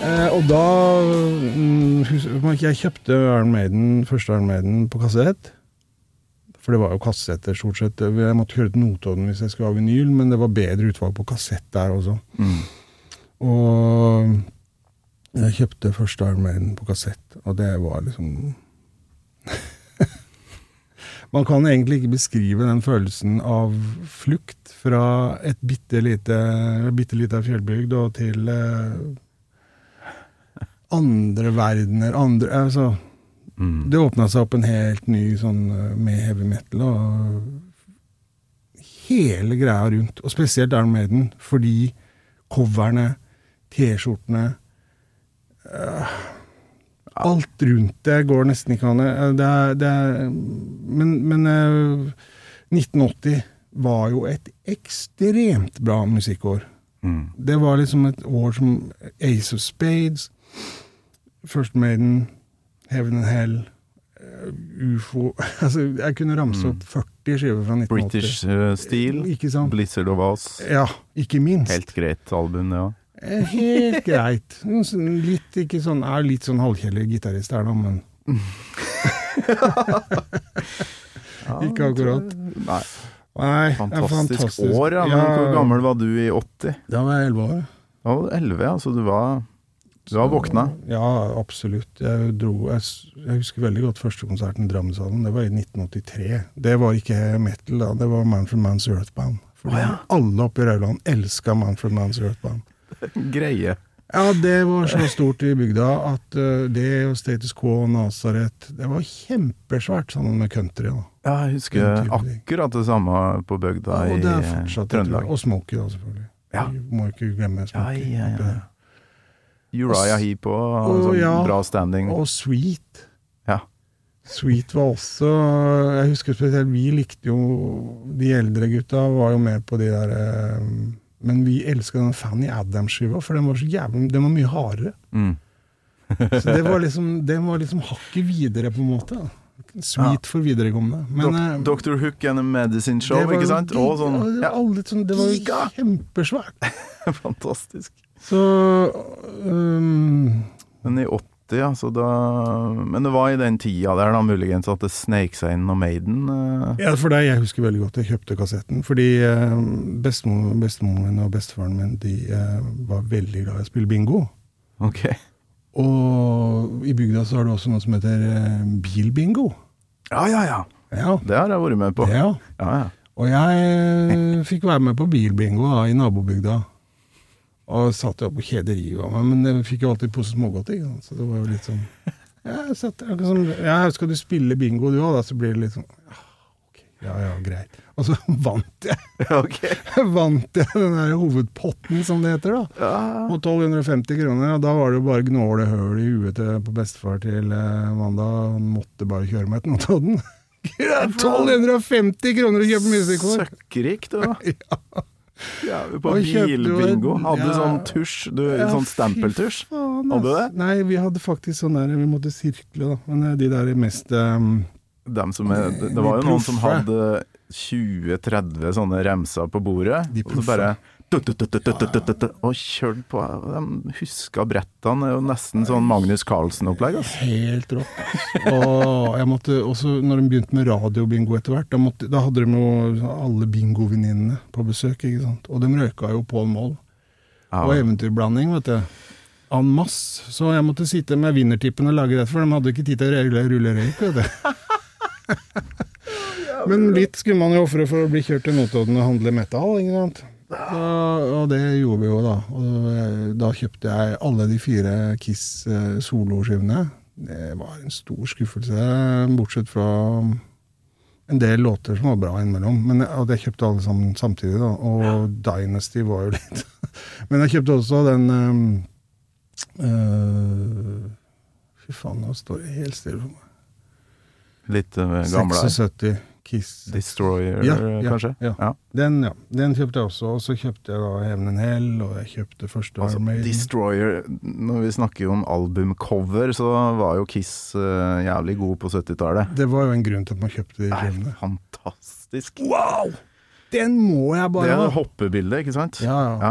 Eh, og da mm, Jeg kjøpte Iron Maiden, første Iron Maiden på kassett. For det var jo kassetter, stort sett. Jeg måtte høre til Notodden hvis jeg skulle ha vinyl, men det var bedre utvalg på kassett der også. Mm. Og jeg kjøpte første Iron Maiden på kassett, og det var liksom <laughs> Man kan egentlig ikke beskrive den følelsen av flukt fra et bitte lite, bitte lite fjellbygd og til eh, andre verdener, andre altså, Mm. Det åpna seg opp en helt ny sånn eh, med heavy metal og hele greia rundt. Og spesielt Iron Maiden, fordi coverne, T-skjortene uh, Alt rundt det går nesten ikke an. Eh, Det er, det er, men men uh, 1980 var jo et ekstremt bra musikkår. Mm. Det var liksom et år som Ace of Spades, First Maiden, Heaven and Hell, eh, UFO <laughs> altså, Jeg kunne ramse opp 40 skiver fra 1980. British eh, Steel, Blizzard of Oz. Ja, ikke minst. Helt greit album. Eh, Helt <laughs> greit. Litt, ikke sånn, er litt sånn halvkjedelig gitarist her, da, men <laughs> Ikke akkurat. Nei, Nei, fantastisk, fantastisk. år, ja. Men hvor gammel var du i 80? Da var jeg 11 år. Da var du 11, ja. Så du var, du var våkna? Ja, absolutt. Jeg, dro, jeg, jeg husker veldig godt første konserten i Drammenshallen. Det var i 1983. Det var ikke metal, da. Det var Manfred Man's Earthbound. Fordi oh, ja. alle oppe i Rauland elska Manfred Man's Earthbound. Greie. Ja, det var så stort i bygda at eh, det og Status Quo og Nazaret Det var kjempesvært sammen med country. da. Ja, jeg husker akkurat det samme på bygda er i Trøndelag. Og Smokie, da, selvfølgelig. Ja. Vi må ikke glemme Ja, Smokey. ja, ja. Uriah Heap òg Å, sånn ja. bra standing. Og Sweet. Ja. Sweet var også Jeg husker spesielt vi likte jo De eldre gutta var jo med på de der eh, Men vi elska den Fanny Adams-skiva, for den var så jævlig Den var mye hardere. Mm. Så det var liksom, den var liksom hakket videre, på en måte. Sweet Sweet for viderekomne. Men eh, Dok Dr. Hook and a Medicine Show, ikke sant? gig- Og sånn, ja, det var ja, sånn, Det var kjempesvært. <laughs> fantastisk. Så um, Men i 80, ja, så da Men det var i den tida der da muligens at det sneik seg inn noe Maiden? Uh. Ja, for deg, jeg husker veldig godt jeg kjøpte kassetten. Fordi uh, bestemor, bestemoren min og bestefaren min de uh, var veldig glad i å spille bingo. Ok. Og i bygda så har du også noe som heter eh, bilbingo. Ja, ja, ja. Ja. Det har jeg vært med på. ja. Ja, ja. Og jeg fikk være med på bilbingo da, i nabobygda. Og satt jo på kjederiet av meg, men jeg fikk jo alltid pose smågodt ikke? Så det var jo litt sånn <laughs> Ja, satt der, ja skal du spille bingo du òg, da? Så blir det litt sånn ja, ok, ja ja, greit. Og så <laughs> vant jeg. <laughs> Okay. vant jeg den der hovedpotten, som det heter, da. Ja. På 1250 kroner. Og da var det jo bare gnåle høl i huet på bestefar til eh, Amanda. Han måtte bare kjøre meg til Notodden. 1250 kroner å kjøpe musikk Søkkrikt, Søkkrik, du, da. Ja, på bilbingo. Hadde ja. sånn tusj, du, Ja, sånn stempeltusj. faen, Hadde du det? Nei, vi hadde faktisk sånn der Vi måtte sirkle, da. Men eh, de der mest um, er, det, det var jo noen som hadde 20-30 sånne remser på bordet, De og så bare Og kjørt på. De huska brettene. Det er jo nesten sånn Magnus Carlsen-opplegg. Altså. Helt rått. Og jeg måtte også, når de begynte med radiobingo etter hvert, da, måtte, da hadde de jo alle bingovenninnene på besøk, ikke sant. Og de røyka jo Pål Moll. Ja. Og eventyrblanding, vet du. En masse. Så jeg måtte sitte med vinnertippen og lage det, for de hadde ikke tid til å rulle, rulle røyk, vet du. <laughs> Men litt skulle man jo ofre for å bli kjørt til Notodden og handle metal, ikke sant. Og det gjorde vi jo, da. Og da kjøpte jeg alle de fire Kiss eh, soloskivene. Det var en stor skuffelse, bortsett fra en del låter som var bra innimellom. Men og jeg kjøpte alle sammen samtidig, da. Og Dynasty var jo litt <laughs> Men jeg kjøpte også den um, Fy faen, nå står det helt stille for meg. Litt uh, gamle. 76 Kiss. Destroyer, Ja, eh, ja, kanskje? ja. Den, ja. Den kjøpte jeg også. Og så kjøpte jeg da Heaven and Hell, og jeg kjøpte første Altså, Armaden. Destroyer Når vi snakker om albumcover, så var jo Kiss uh, jævlig god på 70-tallet. Det var jo en grunn til at man kjøpte de skivene. fantastisk. Wow! Den må jeg bare Det er ha! hoppebildet, ikke sant? Ja, ja.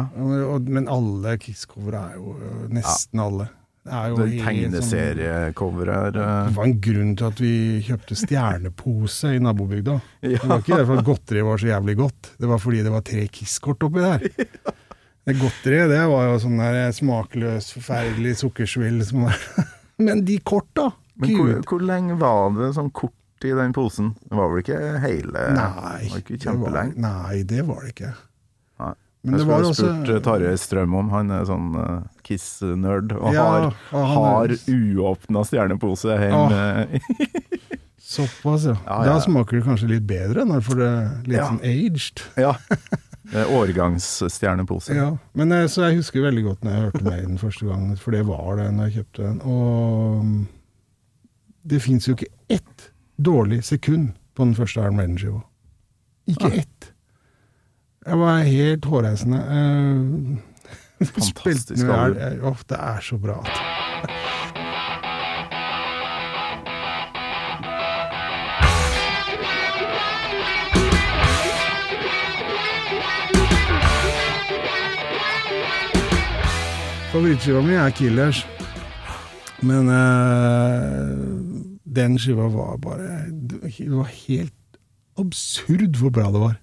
Men alle Kiss-cover er jo øh, Nesten alle. Det Det sånn- tegneseriecoveret Det uh, var en grunn til at vi kjøpte stjernepose i nabobygda. <laughs> ja. Det var ikke derfor at godteriet var så jævlig godt, det var fordi det var tre Kiss-kort oppi der. <laughs> Det godteriet det var jo sånn der smakløs, forferdelig sukkersvill som var <laughs> Men de korta! Men hvor, hvor lenge var det sånn kort i den posen? Det var vel ikke hele Nei, Det det var, nei, det var det ikke. Men jeg skulle også spurt uh, Tarjei Strøm om, han er sånn uh, Kiss-nerd, og Ja, har, og har er- uåpna stjernepose hjemme. Ah. <laughs> Såpass, ja. Ja, ja. Da smaker det kanskje litt bedre når får det litt Ja. sånn aged. ja. <laughs> Det er Årgangsstjernepose. Ja, men eh, Så jeg husker veldig godt når jeg hørte Maiden første gang, for det var det når jeg kjøpte den. Og mm, det fins jo ikke ett dårlig sekund på den første Iron Maiden-skiva. Ikke Nei. ett. Jeg var helt hårreisende. Eh, <laughs> Fantastisk album. Åh, det er så bra. Favorittskiva mi er Killers. Men eh, den skiva var bare Det var helt absurd hvor bra det var.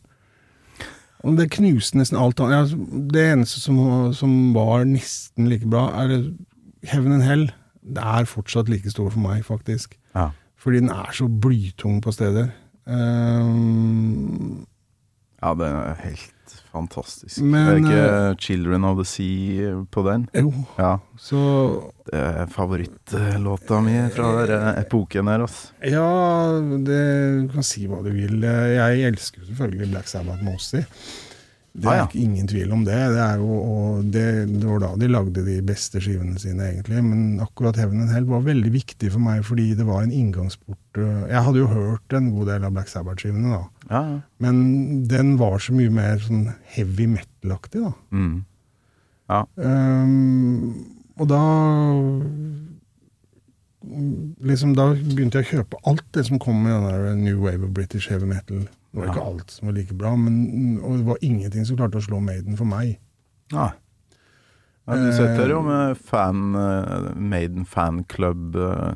Det knuste nesten alt annet. Ja, det eneste som, som var nesten like bra, er Heaven and Hell. Det er fortsatt like stor for meg, faktisk. Ja. Fordi den er så blytung på steder. Um, ja, det er helt fantastisk. Men, det er ikke 'Children of the Sea' på den? jo, Ja. så Det er favorittlåta mi fra den epoken her, altså. Ja, det, du kan si hva du vil. Jeg elsker selvfølgelig Black Sabbath Mosey. Det er Ah, ja. ikke ingen tvil om det. Det, er jo, og det, det var da de lagde de beste skivene sine, egentlig. Men akkurat Heaven and Hell var veldig viktig for meg, fordi det var en inngangsport. øh, Jeg hadde jo hørt en god del av Black Sabbath-skivene, da. Ja, ja. Men den var så mye mer sånn heavy metal-aktig, da. Mm. Ja. Ehm, og da liksom Da begynte jeg å kjøpe alt det som kom med den der New Wave of British Heavy Metal. Det var ikke alt som var like bra, men, og det var ingenting som klarte å slå Maiden for meg. Ja. Ja, du sitter jo med fan, eh, Maiden fanclub eh,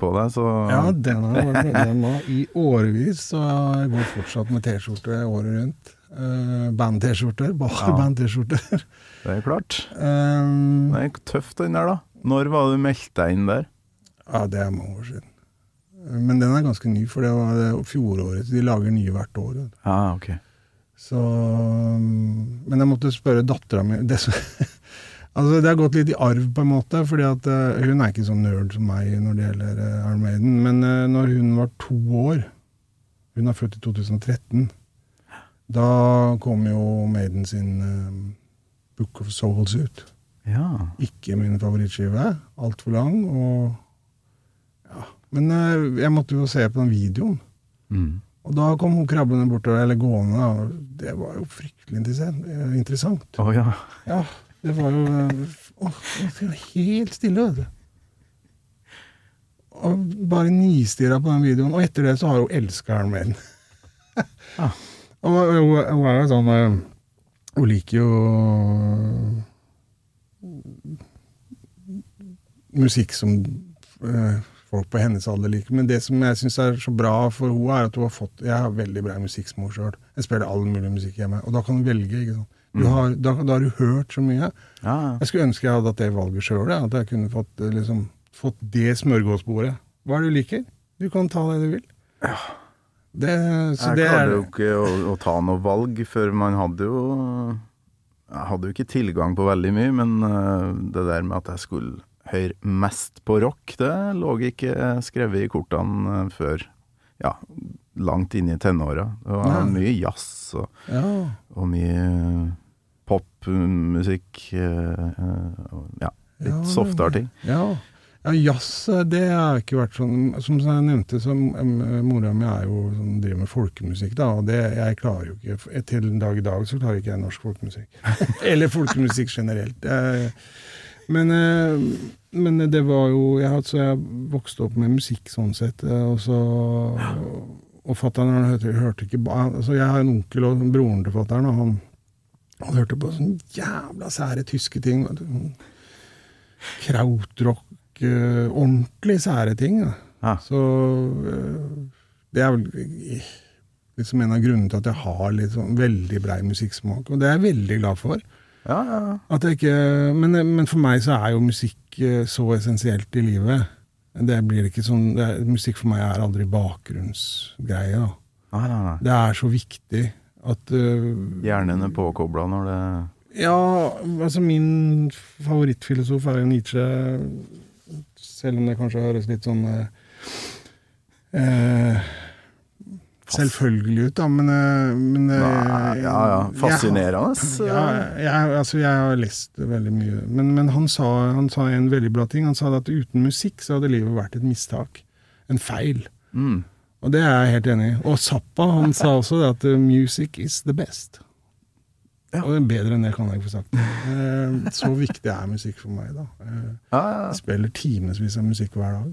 på deg, så Ja, den har vært medlem av i årevis, og jeg går fortsatt med T-skjorte året rundt. Eh, Band-T-skjorter. Bare Ja. band-T-skjorter. det er klart. Um, Det er tøft den der, da. Når var det du meldte deg inn der? Ja, det er mange år siden. Men den er ganske ny, for det var fjoråret. De lager nye hvert år. Ah. Ok. Så Men jeg måtte spørre dattera mi det, <laughs> altså, det har gått litt i arv, på en måte. fordi at eh, Hun er ikke så nerd som meg når det gjelder uh, Iron Maiden. Men uh, når hun var to år Hun er født i 2013. Da kom jo Maiden sin eh, Book of Souls ut. Ja. Ikke min favorittskive. Altfor lang. og ja. Men eh, jeg måtte jo se på den videoen. Mm. Og da kom hun krabbende bortover, eller gående. og Det var jo fryktelig interessant. Oh. Ja. Ja, det var jo eh, det var Helt stille, vet du. Og bare nistirra på den videoen. Og etter det så har <laughs> hun elska Iron Maiden. Ah. Og hun, hun er jo sånn eh, Hun liker jo musikk som eh, folk på hennes alder liker. Men det som jeg syns er så bra for henne, er at hun har fått Jeg har veldig bra musikksmor sjøl. Jeg spiller all mulig musikk hjemme. Og da kan du velge. ikke sant? Du har, da, da har du hørt så mye. ja. Jeg skulle ønske jeg hadde hatt det valget sjøl. At jeg kunne fått, eh, liksom, fått det smørgåsbordet. Hva er det du liker? Du kan ta det du vil. Det, så Jeg det klarte jo ikke å, å ta noe valg, for man hadde jo Jeg hadde jo ikke tilgang på veldig mye, men eh, det der med at jeg skulle høre mest på rock, det lå ikke skrevet i kortene eh, før ja, langt inn i tenåra. Det var Nei. mye jazz og, Ja. og mye popmusikk. eh, eh, og Ja, litt Ja, softere ting. Ja. ja, jazz det har ikke vært sånn Som jeg nevnte, så mora mi er jo sånn, driver med folkemusikk, da. Og det, jeg klarer jo ikke Til en dag i dag så klarer ikke jeg norsk folkemusikk. <laughs> Eller folkemusikk generelt. Men, eh, men det var jo jeg, altså, jeg vokste opp med musikk sånn sett, eh, og så Og fatter'n hørte, hørte ikke altså Jeg har en onkel og broren til fatter'n, og han, han hørte på sånne jævla sære tyske ting. Sånn krautrock, eh, ordentlig sære ting. Ja. Så eh, det er vel liksom en av grunnene til at jeg har litt sånn veldig brei musikksmak, og det er jeg veldig glad for. Ja, ja, ja. At jeg ikke, men, men for meg så er jo musikk eh, så essensielt i livet. Det blir ikke sånn, det er, Musikk for meg er aldri bakgrunnsgreie. da. Nei, nei, nei. Det er så viktig at uh, Hjernen er påkobla når det Ja, altså min favorittfilosof er jo Nietzsche, selv om det kanskje høres litt sånn uh, eh, selvfølgelig ut, da, men, eh, men eh, Nei, ja, ja. Fascinerende. Jeg, ja, jeg, altså jeg har lest veldig mye, men, men han, sa, han sa en veldig bra ting. Han sa at uten musikk så hadde livet vært et mistak. En feil. Mm. Og det er jeg helt enig i. Og Zappa han sa også at eh, 'music is the best'. Ja. Og bedre enn det kan jeg ikke få sagt. Så viktig er musikk for meg, da. Jeg spiller timevis av musikk hver dag.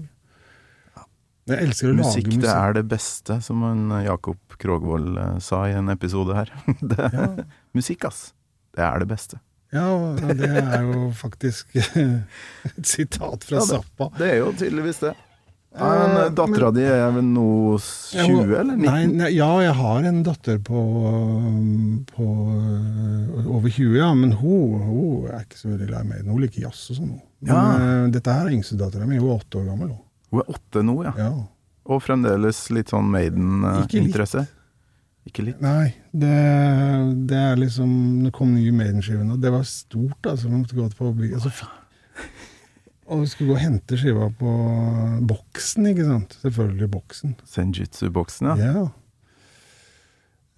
Jeg elsker å Musikk, lage musikk. det er det beste, som en Jakob Krogvold eh, sa i en episode her. <laughs> Det, Ja. Musikk, ass. Det er det beste. Ja, det er jo faktisk et sitat fra Ja, det- Zappa. Det er jo tydeligvis det. Ja, Eh, Dattera di er vel nå 20, eller 19? Nei, nei, ja, jeg har en datter på, på over 20, ja. Men hun, hun er ikke så veldig lei meg. Hun liker jazz og sånn. Men Ja. dette her er yngstedattera mi. Hun er åtte år gammel. hun. Hun er åtte nå, ja. Ja. Og fremdeles litt sånn Maiden-interesse. Ikke litt. Nei, det, det er liksom Det kom nye Maiden-skiver og det var stort, altså. Vi måtte gå på by, altså, Og vi skulle gå og hente skiva på boksen, ikke sant. Selvfølgelig boksen. Senjutsu-boksen, ja. Ja.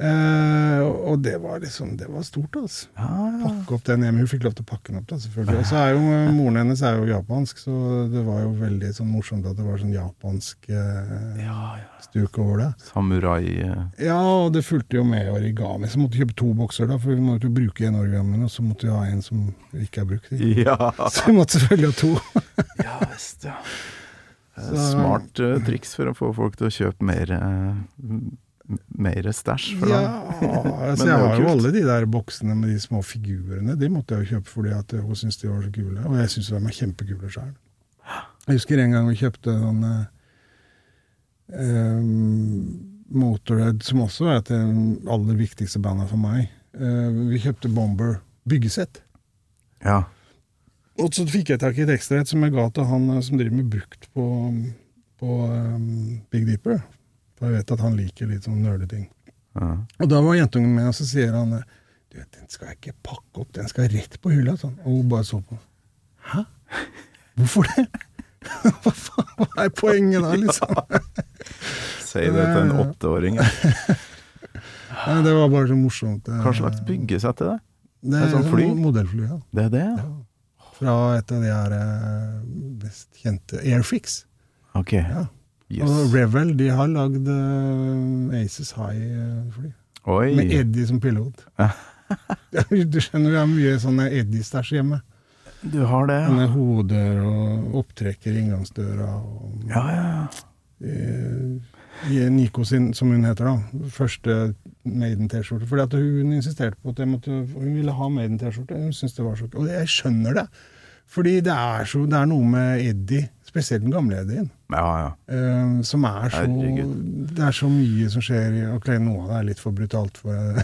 Eh, og det var liksom Det var stort, altså. Pakke opp den hjemme. Hun fikk lov til å pakke den opp, da, selvfølgelig. Og så er jo eh, moren hennes er jo japansk, så det var jo veldig sånn morsomt at det var sånn japansk eh, stuk over det. Samurai uh. Ja, og det fulgte jo med origami. Så måtte vi kjøpe to bokser, da, for vi måtte jo bruke en origami, og så måtte vi ha en som ikke har brukt. Ikke? Ja, <laughs> Så vi måtte selvfølgelig ha to. <laughs> ja visst, ja. Så- Smart triks for å få folk til å kjøpe mer m- mer stæsj. Ja, altså <laughs> jeg har jo alle de der boksene med de små figurene. De måtte jeg jo kjøpe fordi at hun syntes de var så kule. Og jeg syns de er kjempekule sjøl. Jeg husker en gang vi kjøpte sånn eh, Motorhead, som også er det aller viktigste bandet for meg. Eh, vi kjøpte Bomber byggesett. Ja. Og så fikk jeg tak i et ekstrahet som jeg ga til han eh, som driver med brukt på, på um, Big Deeper. For jeg vet at han liker litt sånn nerdeting. ja. Og da var jentungen med, og så sier han eh, Du vet, den skal jeg ikke pakke opp, den skal rett på hylla. Sånn. Og hun bare så på. Hæ? Hvorfor det? <laughs> Hva faen, hva er poenget da, liksom? <laughs> Si det til en åtteåring. ja. <laughs> Nei, det var bare så morsomt. eh, Hva slags byggesett er det? Det er sånn fly? Modellfly, ja. Det er det, ja? Fra et av de her eh, best kjente Airfix. Ok. Ja. Yes. Og Revel de har lagd eh, Aces High-fly. Oi. Med Eddie som pilot. <laughs> du skjønner, vi har mye sånne Eddie-stæsj hjemme. Du har det, ja. Med hoder og opptrekker i inngangsdøra. Og, Ja, ja, ja. eh, Nico sin, som hun heter, da. Første Maiden-T-skjorte. Fordi at hun insisterte på at måtte, hun ville ha Maiden-T-skjorte. Hun syntes det var så Og jeg skjønner det. Fordi det er, så, det er noe med Eddie, spesielt den gamle Eddien, Ja, ja. Uh, som er så Herregud. Det er så mye som skjer i Ok, noe av det er litt for brutalt for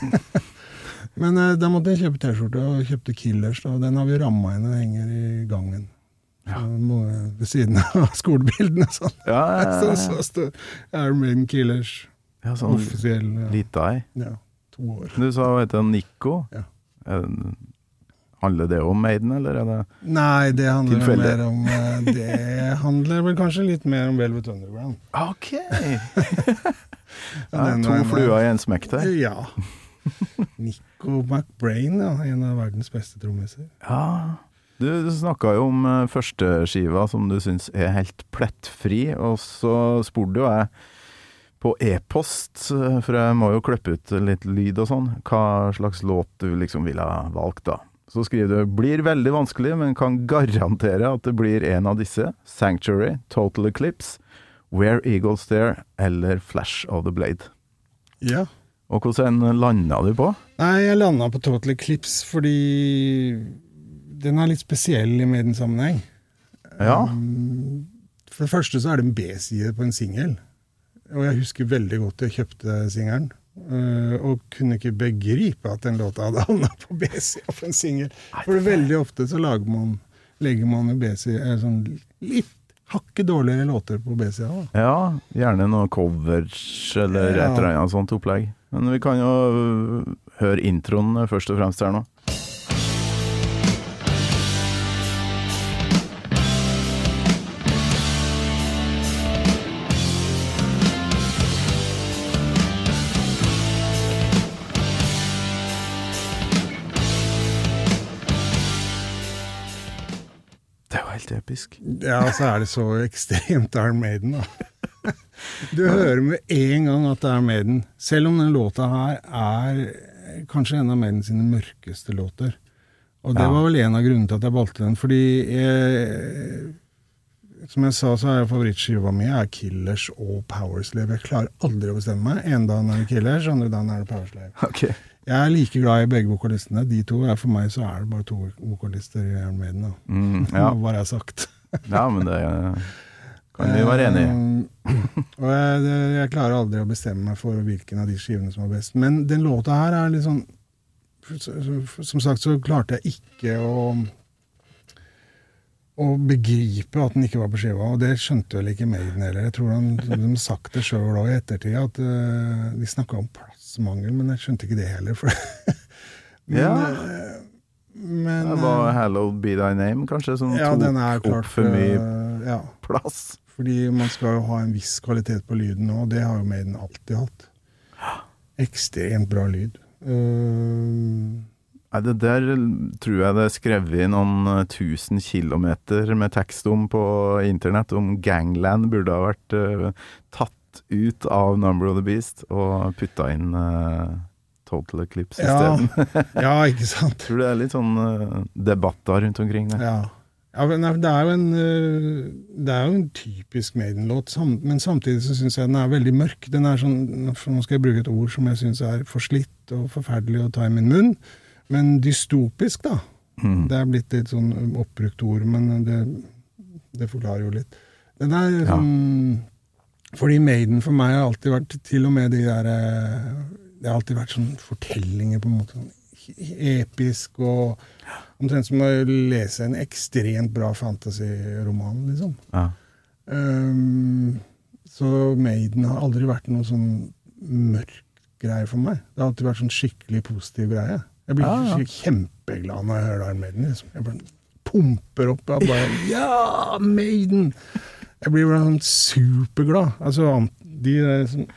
<laughs> Men uh, da måtte jeg kjøpe T-skjorte, og kjøpte Killers. Da, og den har vi ramma inn og henger i gangen. Ja. må, ved siden av <laughs> skolebildene og sånn. Ja, ja, Så, så Iron Maiden Killers ja sånn offisiell ja. lita ei. ja, to år. Du sa hun heter Nico. Ja. Det- Handler det om Maiden, eller er det Nei, det handler Tilfeldig. mer om eh, Det handler vel kanskje litt mer om Velvet Underground. Ok! <laughs> Ja, to fluer i en smekk der. Ja. <laughs> Nico McBrain, ja, en av verdens beste trommiser. Ja. Du, du snakka jo om uh, førsteskiva som du syns er helt plettfri, og så spurte jo jeg på e-post, eh, for jeg må jo klippe ut litt lyd og sånn, hva slags låt du liksom ville ha valgt da. Så skriver du 'blir veldig vanskelig, men kan garantere at det blir en av disse'. 'Sanctuary', 'Total Eclipse', 'Where Eagles Stare' eller 'Flash of the Blade'. Ja. Og hvordan landa du på? Nei, jeg landa på Total Eclipse fordi den er litt spesiell i Maiden-sammenheng. Ja. Um, For det første så er det en B-side på en singel. Og jeg husker veldig godt jeg kjøpte singelen. Uh, og kunne ikke begripe at den låta hadde havna på B-sida på en singel. For veldig ofte så lager man, legger man jo B-sida eh, sånn litt hakket dårligere låter på B-sida. Ja, gjerne noe covers eller Ja. et eller annet sånt opplegg. Men vi kan jo høre introen først og fremst her nå. Episk. Ja, så er det så ekstremt Iron Maiden, da. Du hører med en gang at det er Maiden, selv om den låta her er kanskje en av Maiden sine mørkeste låter. Og det var vel en av grunnene til at jeg valgte den, fordi jeg, Som jeg sa, så er favorittskiva mi er Killers og Powerslave. Jeg klarer aldri å bestemme meg. En dag er det Killers, andre dagen er det Powerslave. Ok. Jeg er like glad i begge vokalistene. De to er For meg så er det bare to vokalister i Iron Maiden. Mm, <laughs> ja. Hva har jeg sagt? <laughs> ja, men det kan vi være enig i. Eh, og jeg, jeg klarer aldri å bestemme meg for hvilken av de skivene som er best. Men den låta her er litt sånn Som sagt så klarte jeg ikke å å begripe at den ikke var på skiva, og det skjønte vel ikke Maiden heller. Jeg tror de, de har sagt det sjøl òg i ettertid, at eh, de snakka om plassmangel, men jeg skjønte ikke det heller. For <laughs> men, Ja. eh, men Det var Hello 'Hallowed Be Thy Name', kanskje, som ja, den tok klart opp for mye eh, ja. plass. Fordi man skal jo ha en viss kvalitet på lyden og det har jo Maiden alltid hatt. Ekstremt bra lyd. Uh, Nei, det der tror jeg det er skrevet noen eh, tusen kilometer med tekst om på internett, om Gangland burde ha vært uh, tatt ut av Number of the Beast og putta inn uh, Total Eclipse Ja. isteden. <laughs> ja, ikke sant? tror det er litt sånn uh, debatter rundt omkring det. Ja. ja men det er jo en øh, Det er jo en typisk Maiden-låt, sam, men samtidig så syns jeg den er veldig mørk. Den er sånn, Nå skal jeg bruke et ord som jeg syns er forslitt og forferdelig å ta i min munn, men dystopisk, da. Mm. Det er blitt et sånn oppbrukt ord, men det, det forklarer jo litt. Den er Ja. Fordi Maiden for meg har alltid vært til og med de der eh, Det har alltid vært sånn fortellinger, på en måte. Sånn episk og Omtrent som å lese en ekstremt bra fantasy-roman, liksom. Ja. Um, så Maiden har aldri vært noe sånn mørk greie for meg. Det har alltid vært sånn skikkelig positiv greie. Jeg blir Ja, ja. kjempeglad når jeg hører Iron Maiden. Liksom. Jeg bare pumper opp Jeg bare <laughs> Ja, Maiden! Jeg blir sånn superglad. Altså, de som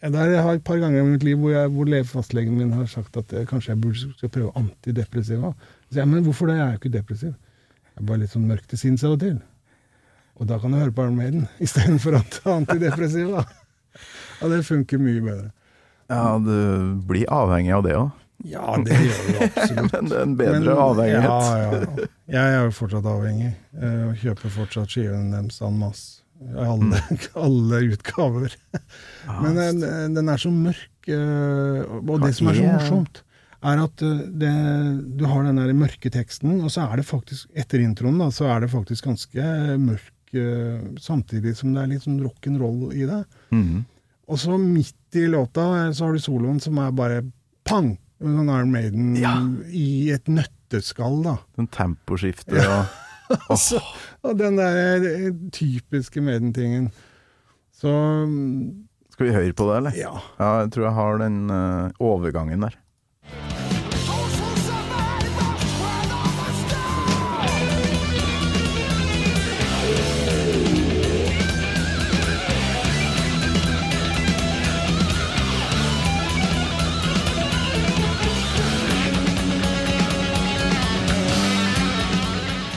ja, der jeg har et par ganger i mitt liv hvor, jeg, hvor fastlegen min har sagt at jeg, kanskje jeg burde skal prøve antidepressiva. Så jeg, men hvorfor det? Jeg er jo ikke depressiv. Jeg er bare litt sånn mørk til sinns av og til. Og da kan du høre på Iron Maiden <laughs> istedenfor antidepressiva. <laughs> Og det funker mye bedre. ja, du blir avhengig av det òg. Ja, det gjør du absolutt. <laughs> Men det er en bedre Men- avhengighet. Ja, ja. Jeg er jo fortsatt avhengig. Jeg Og kjøper fortsatt skivene deres en masse. Alle, <laughs> alle utgaver. Men den, den er så mørk. eh, Og det som er så morsomt, er at eh, det, du har den der mørke teksten, og så er det faktisk, etter introen, da, så er det faktisk ganske mørk eh, samtidig som det er litt sånn rock'n'roll i det. Mhm. Og så midt i låta eh, så har du soloen som er bare pang! En Sånn Iron Maiden Ja. i et nøtteskall, da. Sånn temposkifte og <laughs> Altså, og den der eh, typiske Maiden-tingen. Så mm, Skal vi høre på det, eller? ja. Ja, jeg tror jeg har den uh, overgangen der.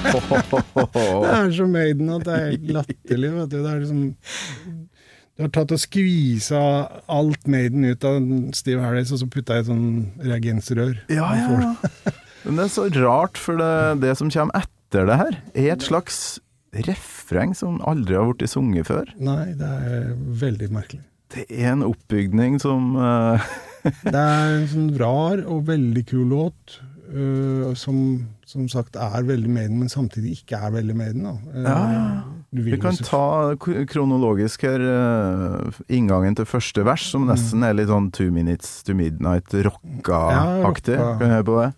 Det er så Maiden at det er latterlig. Vet du. Det er liksom Du har tatt og skvisa alt Maiden ut av Steve Harris, og så putta i et sånn reagensrør. Ja, ja. Men det er så rart, for det, det som kommer etter det her, er et slags refreng som aldri har blitt sunget før. Nei, det er veldig merkelig. Det er en oppbygning som uh... <laughs> Det er en sånn rar og veldig kul låt, øh, som som sagt er veldig Maiden, men samtidig ikke er veldig Maiden. Da. Uh, Ja. du vil Vi kan ta kronologisk her uh, inngangen til første vers, som nesten er litt sånn Two Minutes to Midnight, Ja, rocka-aktig. rocka. Kan vi høre på det?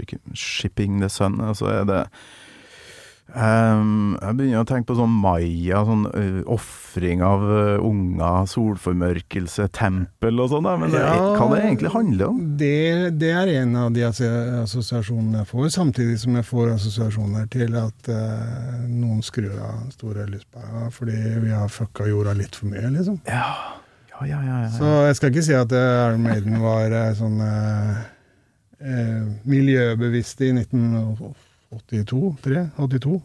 Worshipping the Sun, Altså så er det um, Jeg begynner å tenke på sånn maya, sånn uh, ofring av uh, unger, solformørkelse, tempel og sånn, men det, Ja. hva det egentlig handler om? Det, det er en av de assosiasjonene jeg får, samtidig som jeg får assosiasjoner til at uh, noen skrur av store lyspærer fordi vi har fucka jorda litt for mye, liksom. Ja, ja, ja. ja. Så jeg skal ikke si at Iron Maiden var sånn eh, eh, miljøbevisste i 1982, 3, 82.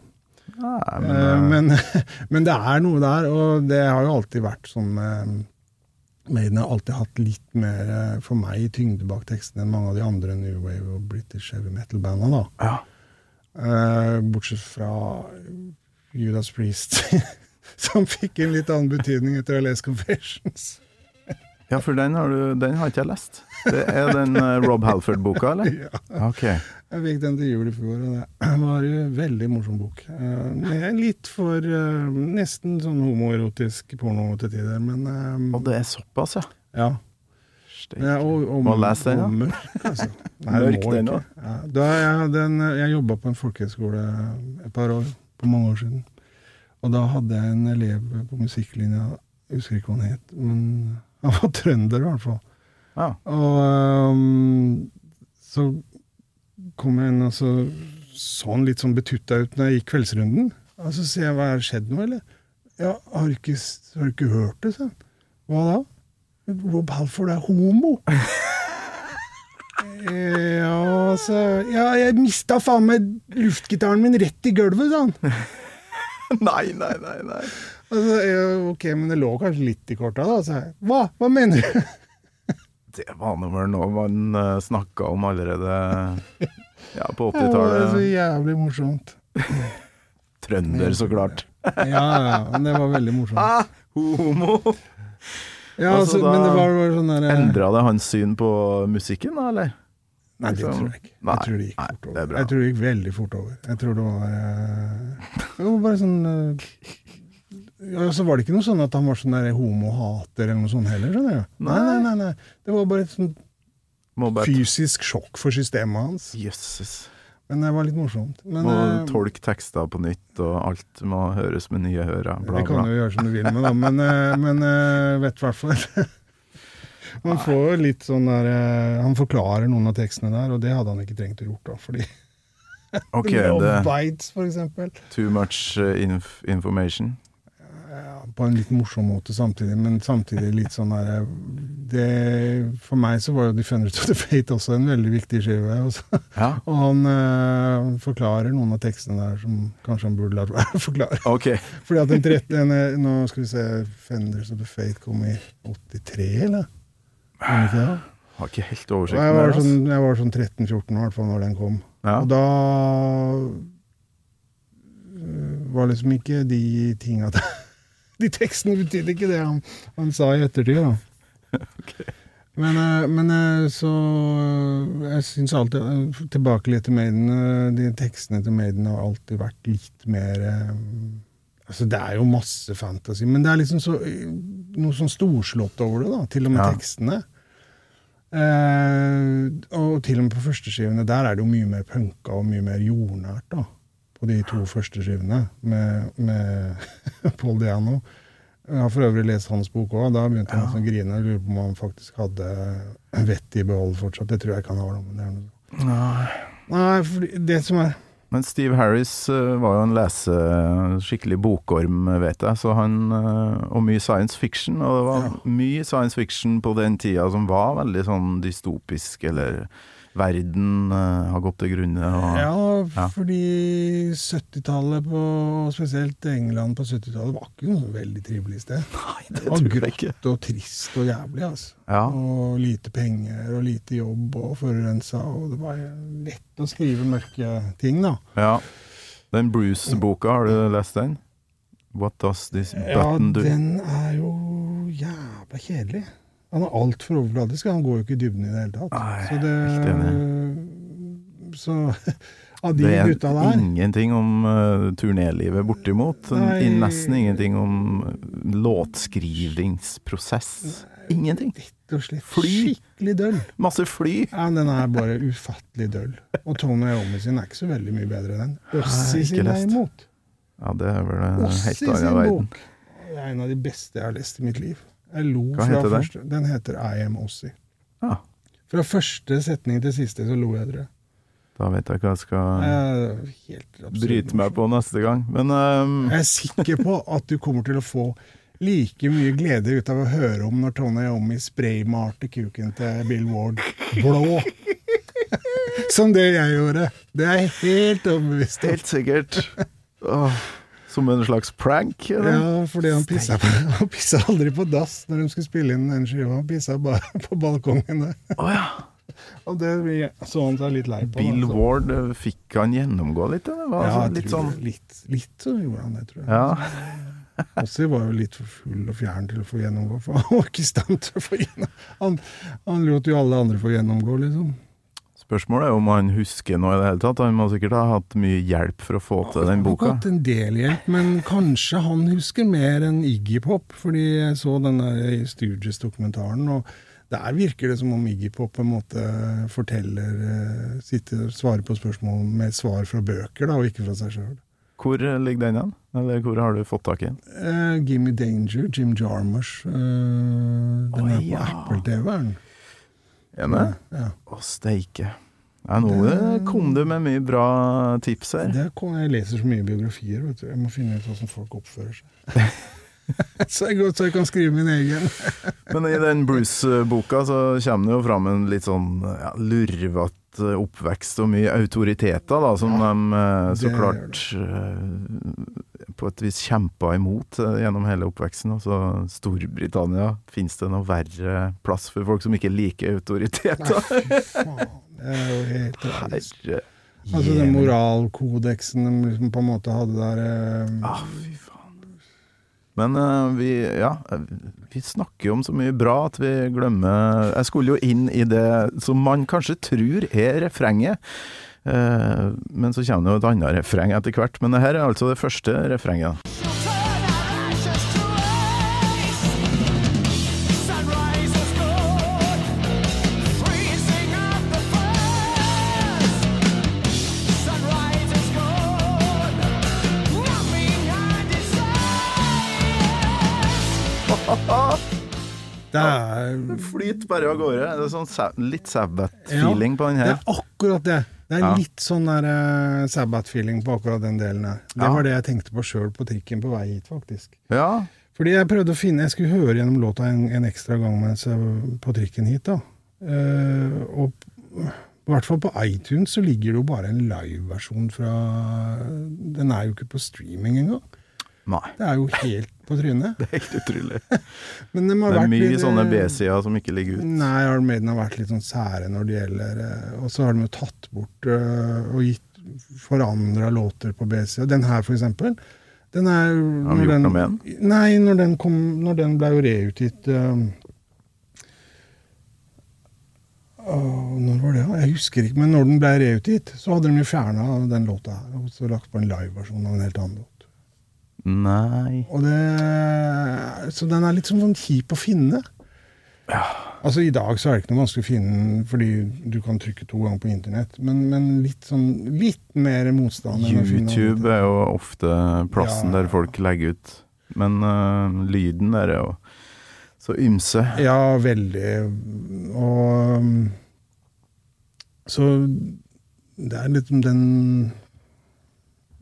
Nei, men, Eh, uh, men, <laughs> men det er noe der, og det har jo alltid vært sånn eh, Maiden har alltid hatt litt mer, eh, for meg, tyngde bak teksten enn mange av de andre New Wave og British heavy metal-banda. ja. Eh, bortsett fra Judas Priest, <laughs> som fikk en litt annen betydning etter å ha lest Confessions. Ja, for den har, du, den har ikke jeg lest. Det er den uh, Rob Halford-boka, eller? <laughs> Ja, Ok. jeg fikk den til jul i fjor, og det <clears throat> var en veldig morsom bok. Eh, litt for eh, nesten sånn homoerotisk porno til tider, men eh, Og det er såpass, ja. Ja. Ja, og, og, Må lese den, da. mørk, altså. <laughs> Mørk den òg. Ja, da jeg, den, jeg jobba på en folkehøyskole et par år, på mange år siden. Og da hadde jeg en elev på musikklinja, jeg husker ikke hva han het, men han var trønder i hvert fall. Ja. Og um, så kom jeg inn, og så så han litt sånn betutta ut når jeg gikk kveldsrunden. Og så sier jeg, hva det skjedd noe, eller? Ja, har du ikke, har du ikke hørt det, sa han. Hva da? Rob Halford er homo. <laughs> ja, så Ja, jeg mista faen meg luftgitaren min rett i gulvet, sa han. <laughs> Nei, nei, nei. nei. Altså, ok, men det lå kanskje litt i korta, da. Så jeg, hva? Hva mener du? <laughs> Det var nå vel noe man uh, snakka om allerede <laughs> ja, på Det var så jævlig morsomt. <laughs> Trønder, så klart. Ja, ja, men det var veldig morsomt. Ah, homo! Ja, Altså, altså, men det var bare sånn der, Endra det hans syn på musikken, da, eller? Nei, det liksom? tror jeg ikke. Nei, Jeg tror det gikk nei, fort er over. Jeg tror det gikk veldig fort over. Jeg tror det var uh, Det var bare sånn eh, ja, Så var det ikke noe sånn at han var sånn der homohater eller noe sånt heller, skjønner du. Nei, nei, nei. nei. Det var bare et sånn fysisk sjokk for systemet hans. Jøsses. Men det var litt morsomt. Men Må eh, tolke tekster på nytt, og alt må høres med nye ører. Bla, det kan bla. du gjøre som du vil med, da. Men, eh, men eh, vet i hvert fall <laughs> Man får jo litt sånn der eh, Han forklarer noen av tekstene der, og det hadde han ikke trengt å gjort, da. Fordi <laughs> Ok, Love det Bites, for eksempel. Too much inf information. Ja, på en litt morsom måte samtidig, men samtidig litt sånn der det, For meg så var jo 'Defender of the Fate også en veldig viktig skive. Ja, Og han eh, forklarer noen av tekstene der som kanskje han burde være å forklare. Okay. Fordi at den 13, en, Nå skal vi se 'Fenders of the Fate kom i 83, eller? Var ikke det? Har ikke helt oversikten jeg var der, altså. sånn, jeg var sånn 13-14 i hvert fall når den kom. Ja. Og da øh, var liksom ikke de tinga <laughs> De tekstene betydde ikke det han, han sa i ettertid, da. <laughs> Men, øh, men øh, så øh, Jeg syns alltid Tilbake til Maiden. De tekstene til Maiden har alltid vært litt mer Altså, det er jo masse fantasy, men det er liksom så, noe sånn storslått over det, da. Til og med Ja. tekstene. Eh, og til og med på førsteskivene der er det jo mye mer punka og mye mer jordnært, da. På de to første skivene med, med <laughs> Paul Diano. Jeg har for øvrig lest hans bok òg. Da begynte jeg ja. å grine. Jeg lurer på om han faktisk hadde vettet i behold fortsatt. Det tror jeg ikke han har. Men det er noe. Nei. Nei, for det som er Men Steve Harris eh, var jo en lese, skikkelig bokorm, vet jeg, så han eh, Og mye science fiction, og det var Ja. mye science fiction på den tida som var veldig sånn dystopisk, eller verden eh, har gått til grunne, og Ja, Ja. fordi 70-tallet, spesielt England på 70-tallet, var ikke noe veldig trivelig sted. <laughs> Nei, det Det var tror jeg ikke. grått og trist og jævlig, altså. Ja. Og lite penger og lite jobb og forurensa, og det var lett å skrive mørke ting, da. ja. Den Bruce-boka, har du lest den? What does this button do? Ja, den er jo jævla kjedelig. Han er altfor overfladisk, han går jo ikke i dybden i det hele tatt. Nei, så det Så <laughs> av de Det er gutta der ingenting om uh, turnélivet, bortimot. Nei. Nesten ingenting om låtskrivingsprosess. Ingenting. Rett og slett Fly. skikkelig døll. Masse fly. Ja, den er bare ufattelig døll. Og Tony Iommi sin er ikke så veldig mye bedre, den. Ossi sin derimot. Ja, det er vel Ossi helt sin annen verden. bok. Det er en av de beste jeg har lest i mitt liv. Jeg lo Hva fra heter den? første Den heter I Am Ossie. Ah, Fra første setning til siste så lo jeg, tror jeg. da vet jeg hva jeg skal Eh, Helt absurd. bryte meg på neste gang. Men ehm, Jeg er sikker på at du kommer til å få like mye glede ut av å høre om når Tony Iommi spraymalte kuken til Bill Ward blå. Som det jeg gjorde. Det er jeg helt overbevist om. helt sikkert Åh, Som en slags prank? Eller? Ja, fordi han pissa, på, han pissa aldri på dass når de skulle spille inn den skiva. Han pissa bare <laughs> på balkongen der. Oh, ja. Og det så han seg litt lei på. Bill da, Ward, eh, fikk han gjennomgå litt? Eller? Var Ja, altså litt sånn litt, litt så gjorde han det, tror jeg. Ja. <laughs> Ossi var jo litt for full og fjern til å få gjennomgå, for han var ikke i stand til å få gjennomgå. Han, han lot jo alle andre få gjennomgå, liksom. Spørsmålet er om han husker noe i det hele tatt. Han må sikkert ha hatt mye hjelp for å få til den boka. Han har hatt en del hjelp, men kanskje han husker mer enn Iggy Pop, fordi jeg så den der Stooges-dokumentaren, og der virker det som om Iggy Pop på en måte forteller eh, Sitter svarer på spørsmål med svar fra bøker, da, og ikke fra seg sjøl. Hvor ligger den hen? Eller hvor har du fått tak i den? Uh, Gimme Danger, Jim Jarmusch. Uh, den oh, er på ja. Apple-TV, det? Ja. Å, steike. Ja, nå det... kom du med mye bra tips her. Det kom, jeg leser så mye biografier, vet du. Jeg må finne ut hvordan folk oppfører seg. <laughs> så, jeg, går- så jeg kan skrive min egen. <laughs> Men i den Bruce-boka så kommer det jo fram en litt sånn ja, lurvete oppvekst og mye autoriteter, da, som Ja, de eh, så klart eh, på et vis kjempa imot eh, gjennom hele oppveksten. Altså Storbritannia, fins det noe verre plass for folk som ikke liker Nei, autoriteter? fy <laughs> faen. Det er jo helt. Herre Altså den moralkodeksen de liksom på en måte hadde der eh, Ah, fy faen. Men eh, vi, ja, eh, vi snakker jo om så mye bra at vi glemmer Jeg skulle jo inn i det som man kanskje tror er refrenget. Eh, men så kommer det jo et annet refreng etter hvert. Men det her er altså det første refrenget. <laughs> Det er, flyter bare av gårde. Det er sånn litt Sabbath-feeling på den her. det er akkurat det. Det er Ja. litt sånn der eh, Sabbath-feeling på akkurat den delen her. Det Ja. var det jeg tenkte på sjøl på trikken på vei hit, faktisk. Ja, Fordi jeg prøvde å finne Jeg skulle høre gjennom låta en, en ekstra gang mens jeg var på trikken hit, da. Uh, og i hvert fall på iTunes så ligger det jo bare en liveversjon fra Den er jo ikke på streaming engang. Nei. Det er jo helt på trynet. <laughs> Det er helt utrolig. <laughs> Men de har Det er mye litt, sånne eh, B-sider som ikke ligger ut. Nei, Iron Maiden har vært litt sånn sære når det gjelder eh, Og så har de jo tatt bort eh, og gitt forandra låter på B-sida. Den her, for eksempel. Den er Har de gjort den- noe med den? Nei, når den, kom, når den ble jo reutgitt eh, Når var det, da? Jeg husker ikke. Men når den ble reutgitt, så hadde de jo fjerna den låta her. Og så lagt på en liveversjon av en helt annen låt. Nei det, så den er litt sånn, sånn kjip å finne. Ja. Altså I dag så er det ikke noe vanskelig å finne den fordi du kan trykke to ganger på internett, men, men litt sånn litt mer motstand. YouTube er jo ofte plassen Ja. der folk legger ut. Men uh, lyden der er jo så ymse. Ja, veldig. Og um, Så det er litt den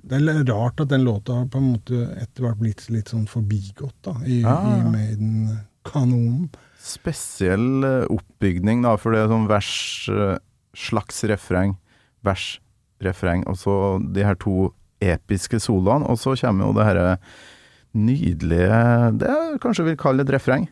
Det er rart at den låta har på en måte etter hvert blitt litt sånn forbigått da, i, ja. i Maiden-kanonen. Spesiell øh, oppbygning, da, for det er sånn vers, øh, slags refreng, vers, refreng, og så de her to episke soloene, og så kommer jo det herre nydelige Det jeg kanskje vil kalle et refreng.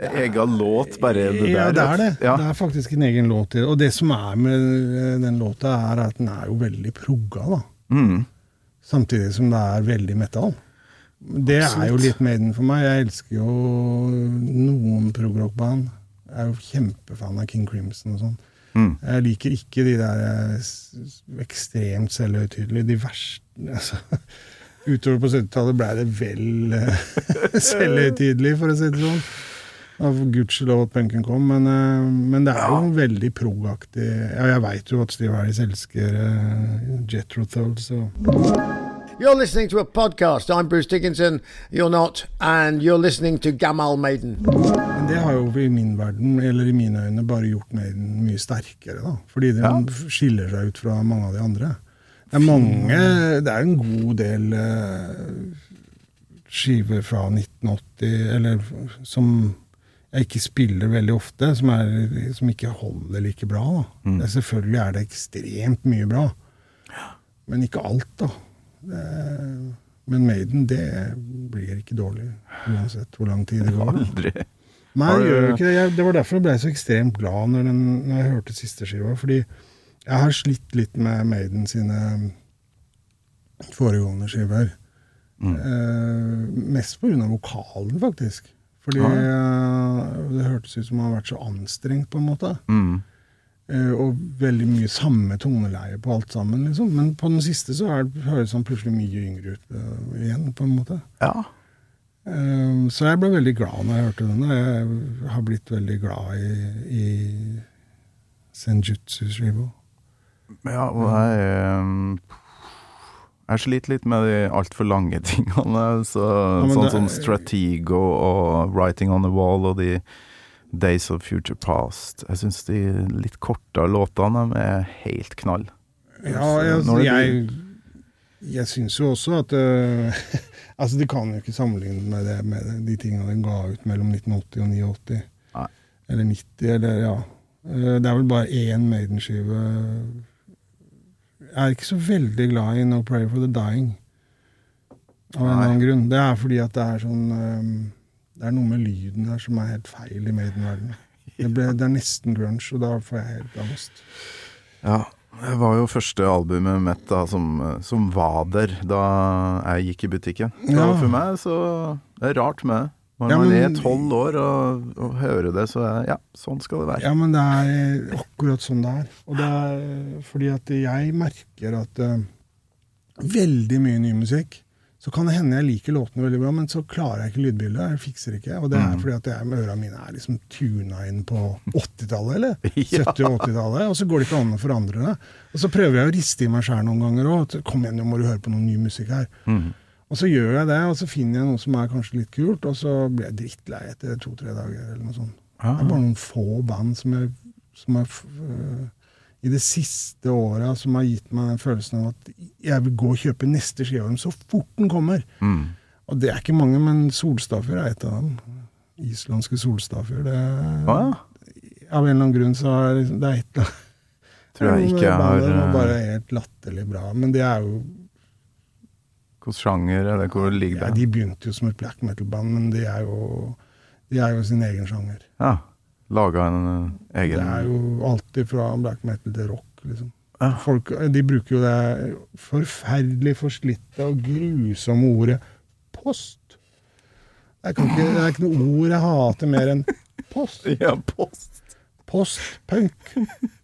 Egen låt, bare det der. ja, det er det. Ja. Det er faktisk en egen låt. Og det som er med eh, den låta, er at den er jo veldig progga, da. Mm. Samtidig som det er veldig metal. Det er jo Absolutt. litt Maiden for meg. Jeg elsker jo noen progrockband. Jeg er jo kjempefan av King Crimson og sånn. Mm. Jeg liker ikke de der eh, ekstremt selvhøytidelige, de verste <laughs> altså, Utover på 70-tallet ble det vel eh, <laughs> selvhøytidelig, for å si det sånn. Av gudskjelov at punken kom, men, eh, men det er jo veldig prog-aktig. Ja, jeg veit jo at Steve Harris elsker uh, Jethro Tull, så You're listening to a podcast. I'm Bruce Dickinson. You're not. And you're listening to Gamal Maiden. Men det har jo i min verden, eller i mine øyne, bare gjort Maiden mye sterkere, da. Fordi den Ja. skiller seg ut fra mange av de andre. Det er mange Det er en god del uh, skiver fra 1980, eller som jeg ikke spiller veldig ofte, som, er, som ikke holder like bra. Mm. Er, selvfølgelig er det ekstremt mye bra, men ikke alt, da. Det, men Maiden, det blir ikke dårlig, uansett hvor lang tid det går. Aldri. Nei, det gjør ikke det. Jeg, det var derfor jeg ble så ekstremt glad når, den, når jeg hørte siste skiva. Fordi jeg har slitt litt med Maiden sine foregående skiver. Mm. Eh, mest pga. vokalen, faktisk. Fordi eh, det hørtes ut som han har vært så anstrengt, på en måte. Mm. Eh, og veldig mye samme toneleie på alt sammen, liksom. Men på den siste så er høres han plutselig mye yngre ut uh, igjen, på en måte. Ja. Eh, så jeg ble veldig glad når jeg hørte den. og Jeg har blitt veldig glad i, i Senjutsu Shrivo. ja og jeg eh, Jeg sliter litt med de altfor lange <laughs> tingene. Så, ja, sånn det- som Stratego og Writing on the Wall og de Days of Future Past. Jeg syns de litt kortere låtene er helt knall. Ja, jeg, Når det jeg, jeg syns jo også at uh, <laughs> Altså, de kan jo ikke sammenligne med, det, med de tingene de ga ut mellom 1980 og 89. Nei. Eller 90, eller ja. Eh, Det er vel bare én Maiden-skive Jeg er ikke så veldig glad i No Prayer for the Dying. Av en annen grunn. Det er fordi at det er sånn um, Det er noe med lyden der som er helt feil i Maiden-verdenen. Det, ble- det er nesten grunge, og da får jeg helt angst. Ja, det var jo første albumet mitt da, som, som var der da jeg gikk i butikken. Ja. for meg så det er rart med det. Når Ja, man er tolv år og, og hører det, så er ja, sånn skal det være. Ja, men det er akkurat sånn det er. Og det er fordi at jeg merker at uh, veldig mye ny musikk Så kan det hende jeg liker låtene veldig bra, men så klarer jeg ikke lydbildet. Jeg fikser ikke. Og det er Mm. fordi at jeg, ørene mine er liksom tuna inn på 80-tallet, eller? <laughs> Ja. 70- og 80-tallet. Og så går det ikke an å forandre det. Og så prøver jeg å riste i meg sjæl noen ganger òg. Kom igjen, nå må du høre på noe ny musikk her. Mm. Og så gjør jeg det, og så finner jeg noe som er kanskje litt kult, og så blir jeg drittlei etter to-tre dager, eller noe sånt. Det er bare noen få band som, jeg, som er f- øh, i det siste året som har gitt meg den følelsen av at jeg vil gå og kjøpe neste skive av dem så fort den kommer. Mm. Og det er ikke mange, men Solstafjord er et av dem. Islandske Solstafjord. Det, ah. Av en eller annen grunn så er det, det er et eller annet Tror jeg ikke <laughs> jeg har eh, bare helt latterlig bra. Men det er jo Hvilken sjanger eller hvor ligger det? ja. De begynte jo som et black metal-band, men de er jo de er jo sin egen sjanger. Ja. Laga en eh, egen Det er jo alltid fra black metal til rock, liksom. Ja. Folk, de bruker jo det forferdelig forslitte og grusomme ordet post. Jeg kan ikke, det er ikke noe ord jeg hater mer enn post. <laughs> Ja, post. Postpunk.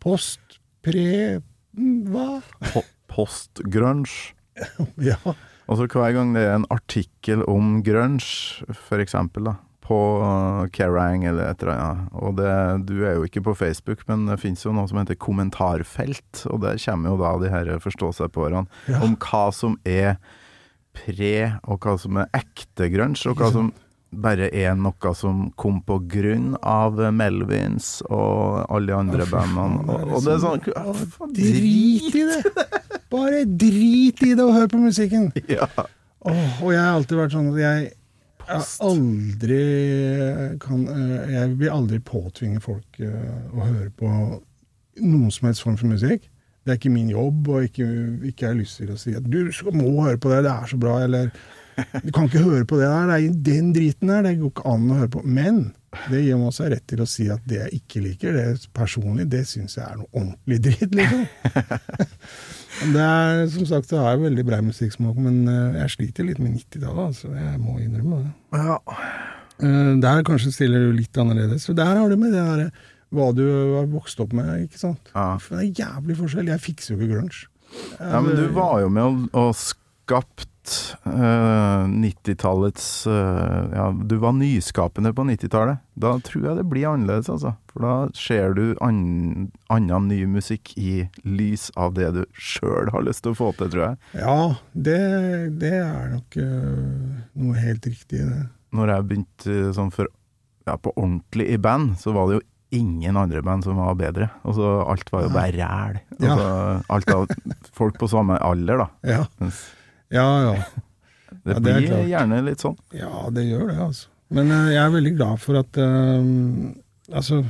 Postpre... Hva? Po Post-grunge. <laughs> Ja. Altså Hver gang det er en artikkel om grunge, for eksempel, da, på uh, Kerrang eller et eller annet, og det, du er jo ikke på Facebook, men det finnes jo noe som heter kommentarfelt, og der kommer jo da de her forstå-seg-på-erne Ja. om hva som er pre, og hva som er ekte grunge, og hva som bare er noe som kom på grunn av Melvins og alle de andre bandene. Og, og det er sånn Drit i det! Bare drit i det og hør på musikken! <laughs> Ja. Oh, og jeg har alltid vært sånn at jeg, jeg aldri kan eh, Jeg vil aldri påtvinge folk eh, å høre på noen som helst form for musikk. Det er ikke min jobb, og ikke, ikke jeg lyst til å si at du må høre på det, det er så bra, eller du kan ikke høre på det der, det er den driten der, det går ikke an å høre på. Men det gir meg også rett til å si at det jeg ikke liker, det personlig, det syns jeg er noe ordentlig dritt, liksom. <laughs> Det er, som sagt, så har jeg veldig brei musikksmak, men eh, jeg sliter litt med 90-tallet, altså. Jeg må innrømme det. Ja. Eh, Der kanskje stiller du litt annerledes. For der har du med det der hva du har vokst opp med, ikke sant. Ja. For det er jævlig forskjell. Jeg fikser jo ikke grunge. Ja, men du var jo med og, og skapt eh, 90-tallets uh, Ja, du var nyskapende på 90-tallet. Da tror jeg det blir annerledes, altså. For da ser du annen, annen ny musikk i lys av det du sjøl har lyst til å få til, tror jeg. Ja, det, det er nok uh, noe helt riktig i det. Når jeg begynte eh, sånn for ja, på ordentlig i band, så var det jo ingen andre band som var bedre. Altså, alt var jo bare ræl. Ja. Altså, alt av folk på samme alder, da. <laughs> Ja, ja. ja. <laughs> Det Ja, det er blir gjerne litt sånn. Ja, det gjør det, altså. Men uh, jeg er veldig glad for at uh, Altså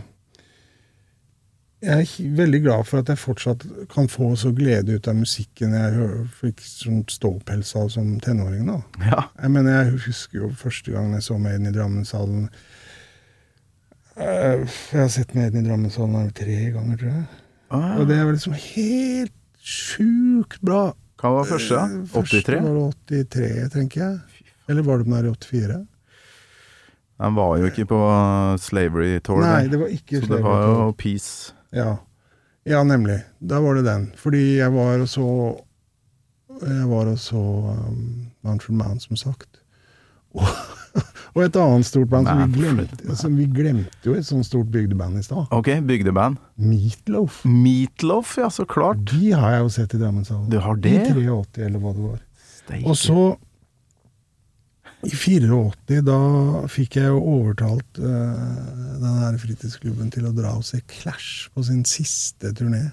Jeg er veldig glad for at jeg fortsatt kan få så glede ut av musikken jeg fikk sånn ståpels av som tenåring. da. Ja. Jeg mener, jeg husker jo første gang jeg så Maiden i Drammenshallen Eh, Jeg har sett Maiden i Drammenshallen tre ganger, tror jeg. Ah, Og det var liksom helt sjukt bra. Hva var første? 83? Første var det 83, tenker jeg. Eller var det den der i 84? Den var jo ikke på Slavery Tour, Nei, det var ikke så det var jo Peace. Ja. Ja, nemlig. Da var det den. Fordi jeg var og så Jeg var og så um, Manfred Man, som sagt. Og, og et annet stort band som vi, glemte, som vi glemte jo et sånt stort bygdeband i stad. Ok, bygdeband. Meatloaf. Meatloaf, ja, så klart. De har jeg jo sett i Drammenshallen. Du har det? I 83, eller hva det var. Steike. Og så, i 84, da fikk jeg jo overtalt uh, den her fritidsklubben til å dra og se Clash på sin siste turné.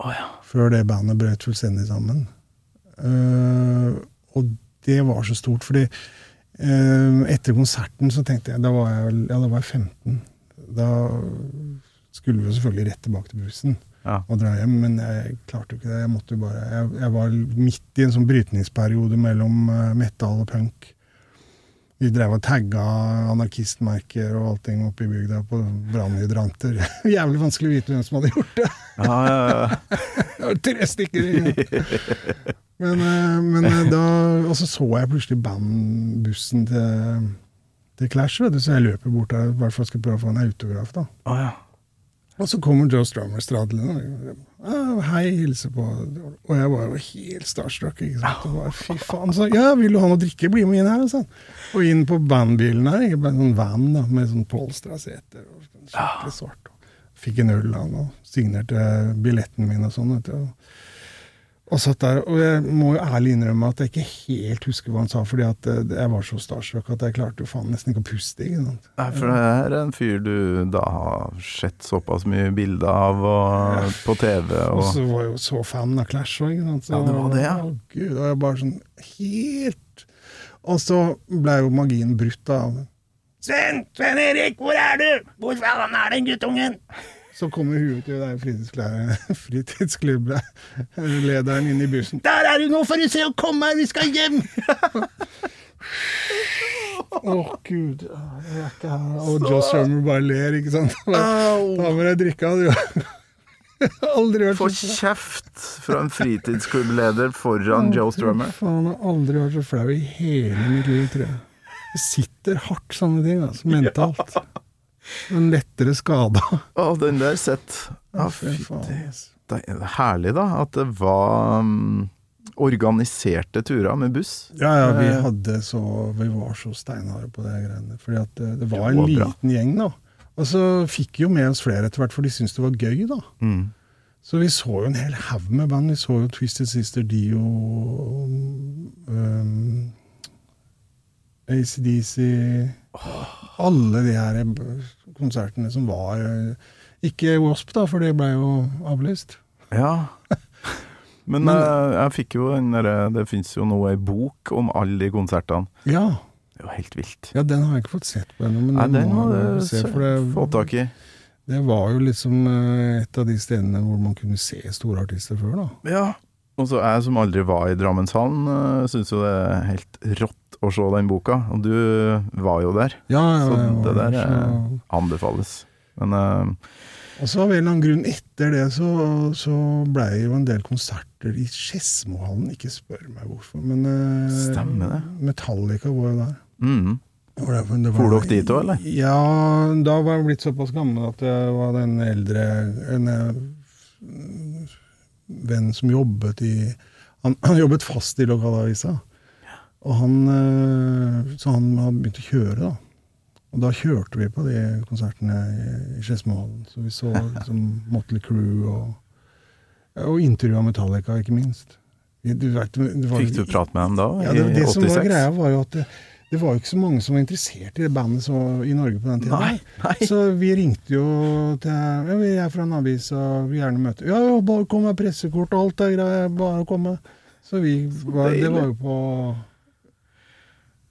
Oh, ja. Før det bandet brøt fullstendig sammen. Uh, og det var så stort, fordi etter konserten så tenkte jeg Da var jeg ja, da var jeg 15. Da skulle vi selvfølgelig rett tilbake til bussen Ja. og dra hjem, men jeg klarte jo ikke det. Jeg måtte jo bare Jeg, jeg var midt i en sånn brytningsperiode mellom eh, metal og punk. Vi drev og tagga anarkistmerker og allting oppe i bygda på brannhydranter. <laughs> Jævlig vanskelig å vite hvem som hadde gjort det. Ja, ja, ja. <laughs> Tre stykker i Men, eh, men eh, da Og så så jeg plutselig bandbussen til, til Clash, vet du, så jeg løper bort der i hvert fall skal prøve å få en autograf. da. Å ja. Og så kommer Joe Strummer stradlende. «Ah, Hei, hilser på. Og jeg var jo helt starstruck. ikke sant? Og bare, Fy faen. Så ja, vil du ha noe drikke? Bli med inn her. Og, sånn. og inn på bandbilen her. ikke bare sånn van da, med sånn polstra seter. og sånn Skikkelig svart. Og fikk en øl han og signerte billetten min og sånn. vet du. Og satt der, og jeg må jo ærlig innrømme at jeg ikke helt husker hva han sa, fordi at eh, jeg var så starstruck at jeg klarte jo faen nesten ikke å puste. ikke sant? Nei, for det er en fyr du da har sett såpass mye bilder av og, på TV Og og så var jeg jo så fan av Clash òg, ikke sant. Så, Ja, det var det, ja. Å, Gud, og jeg bare sånn helt Og så blei jo magien brutt av Sven! Sven Erik, hvor er du? Hvor faen er den guttungen? Så kommer huet til den <laughs> fritidsklubblederen inn i bussen. Der er du nå, får du se og komme her, vi skal hjem! Å, gud. Ikke her. Og Joe Strummer bare ler, ikke sant. <laughs> Ta med deg drikka, du. <laughs> Aldri hørt Få kjeft fra en fritidsklubb-leder foran Joe Strummer. Faen, jeg har aldri vært så flau i hele mitt liv, tror jeg. Det sitter hardt, sånne ting, altså, mentalt. Men lettere skada. <laughs> Å, den der sett. Ja, Fy fy faen. altså. Det er herlig, da, at det var um, organiserte turer med buss. Ja, ja, vi Eh, hadde så Vi var så steinharde på det greiene. Fordi at det, det var Det en var bra. liten gjeng, da. Og så fikk jo med oss flere etter hvert, for de syntes det var gøy, da. Mm. Så vi så jo en hel haug med band. Vi så jo Twisted Sister, Dio, um, ACDC Alle de her konsertene som var eh, Ikke Wasp, da, for det ble jo avlyst. Ja. <laughs> Men, Men- eh, jeg fikk jo den derre Det fins jo nå ei bok om alle de konsertene. Ja, Det er jo helt vilt. ja den har jeg ikke fått sett på ennå, men Nei, den må du se, for det, få tak i. det var jo liksom eh, et av de stedene hvor man kunne se store artister før, da. Ja. Og så jeg som aldri var i Drammenshallen, syns jo det er helt rått å se den boka. Og du var jo der. Ja, ja, Så det der er- så- Anbefales. Men uh, Og så av en eller annen grunn etter det så, så blei jo en del konserter i Skedsmohallen. Ikke spør meg hvorfor, men uh, Stemmer det. Metallica var jo der. mm. For dere dit òg, eller? Ja, da var jeg blitt såpass gammel at jeg var den eldre En eh, venn som jobbet i Han, han jobbet fast i lokalavisa. Og han, eh, så han hadde begynt å kjøre, da. Og da kjørte vi på de konsertene i, Skedsmohallen. Så vi så liksom Motley Crew og, og intervjua Metallica, ikke minst. Du vet, det var, Fikk du prate med dem da? Ja, det, I det som var greia, var jo at det, det var jo ikke så mange som var interessert i det bandet så, i Norge på den tida. Nei, nei. Så vi ringte jo til ja, 'Vi er fra en avis og vil gjerne møte' 'Ja, jo, bare kom med pressekort og alt det greia. bare kom med'. Så vi var, Det var jo på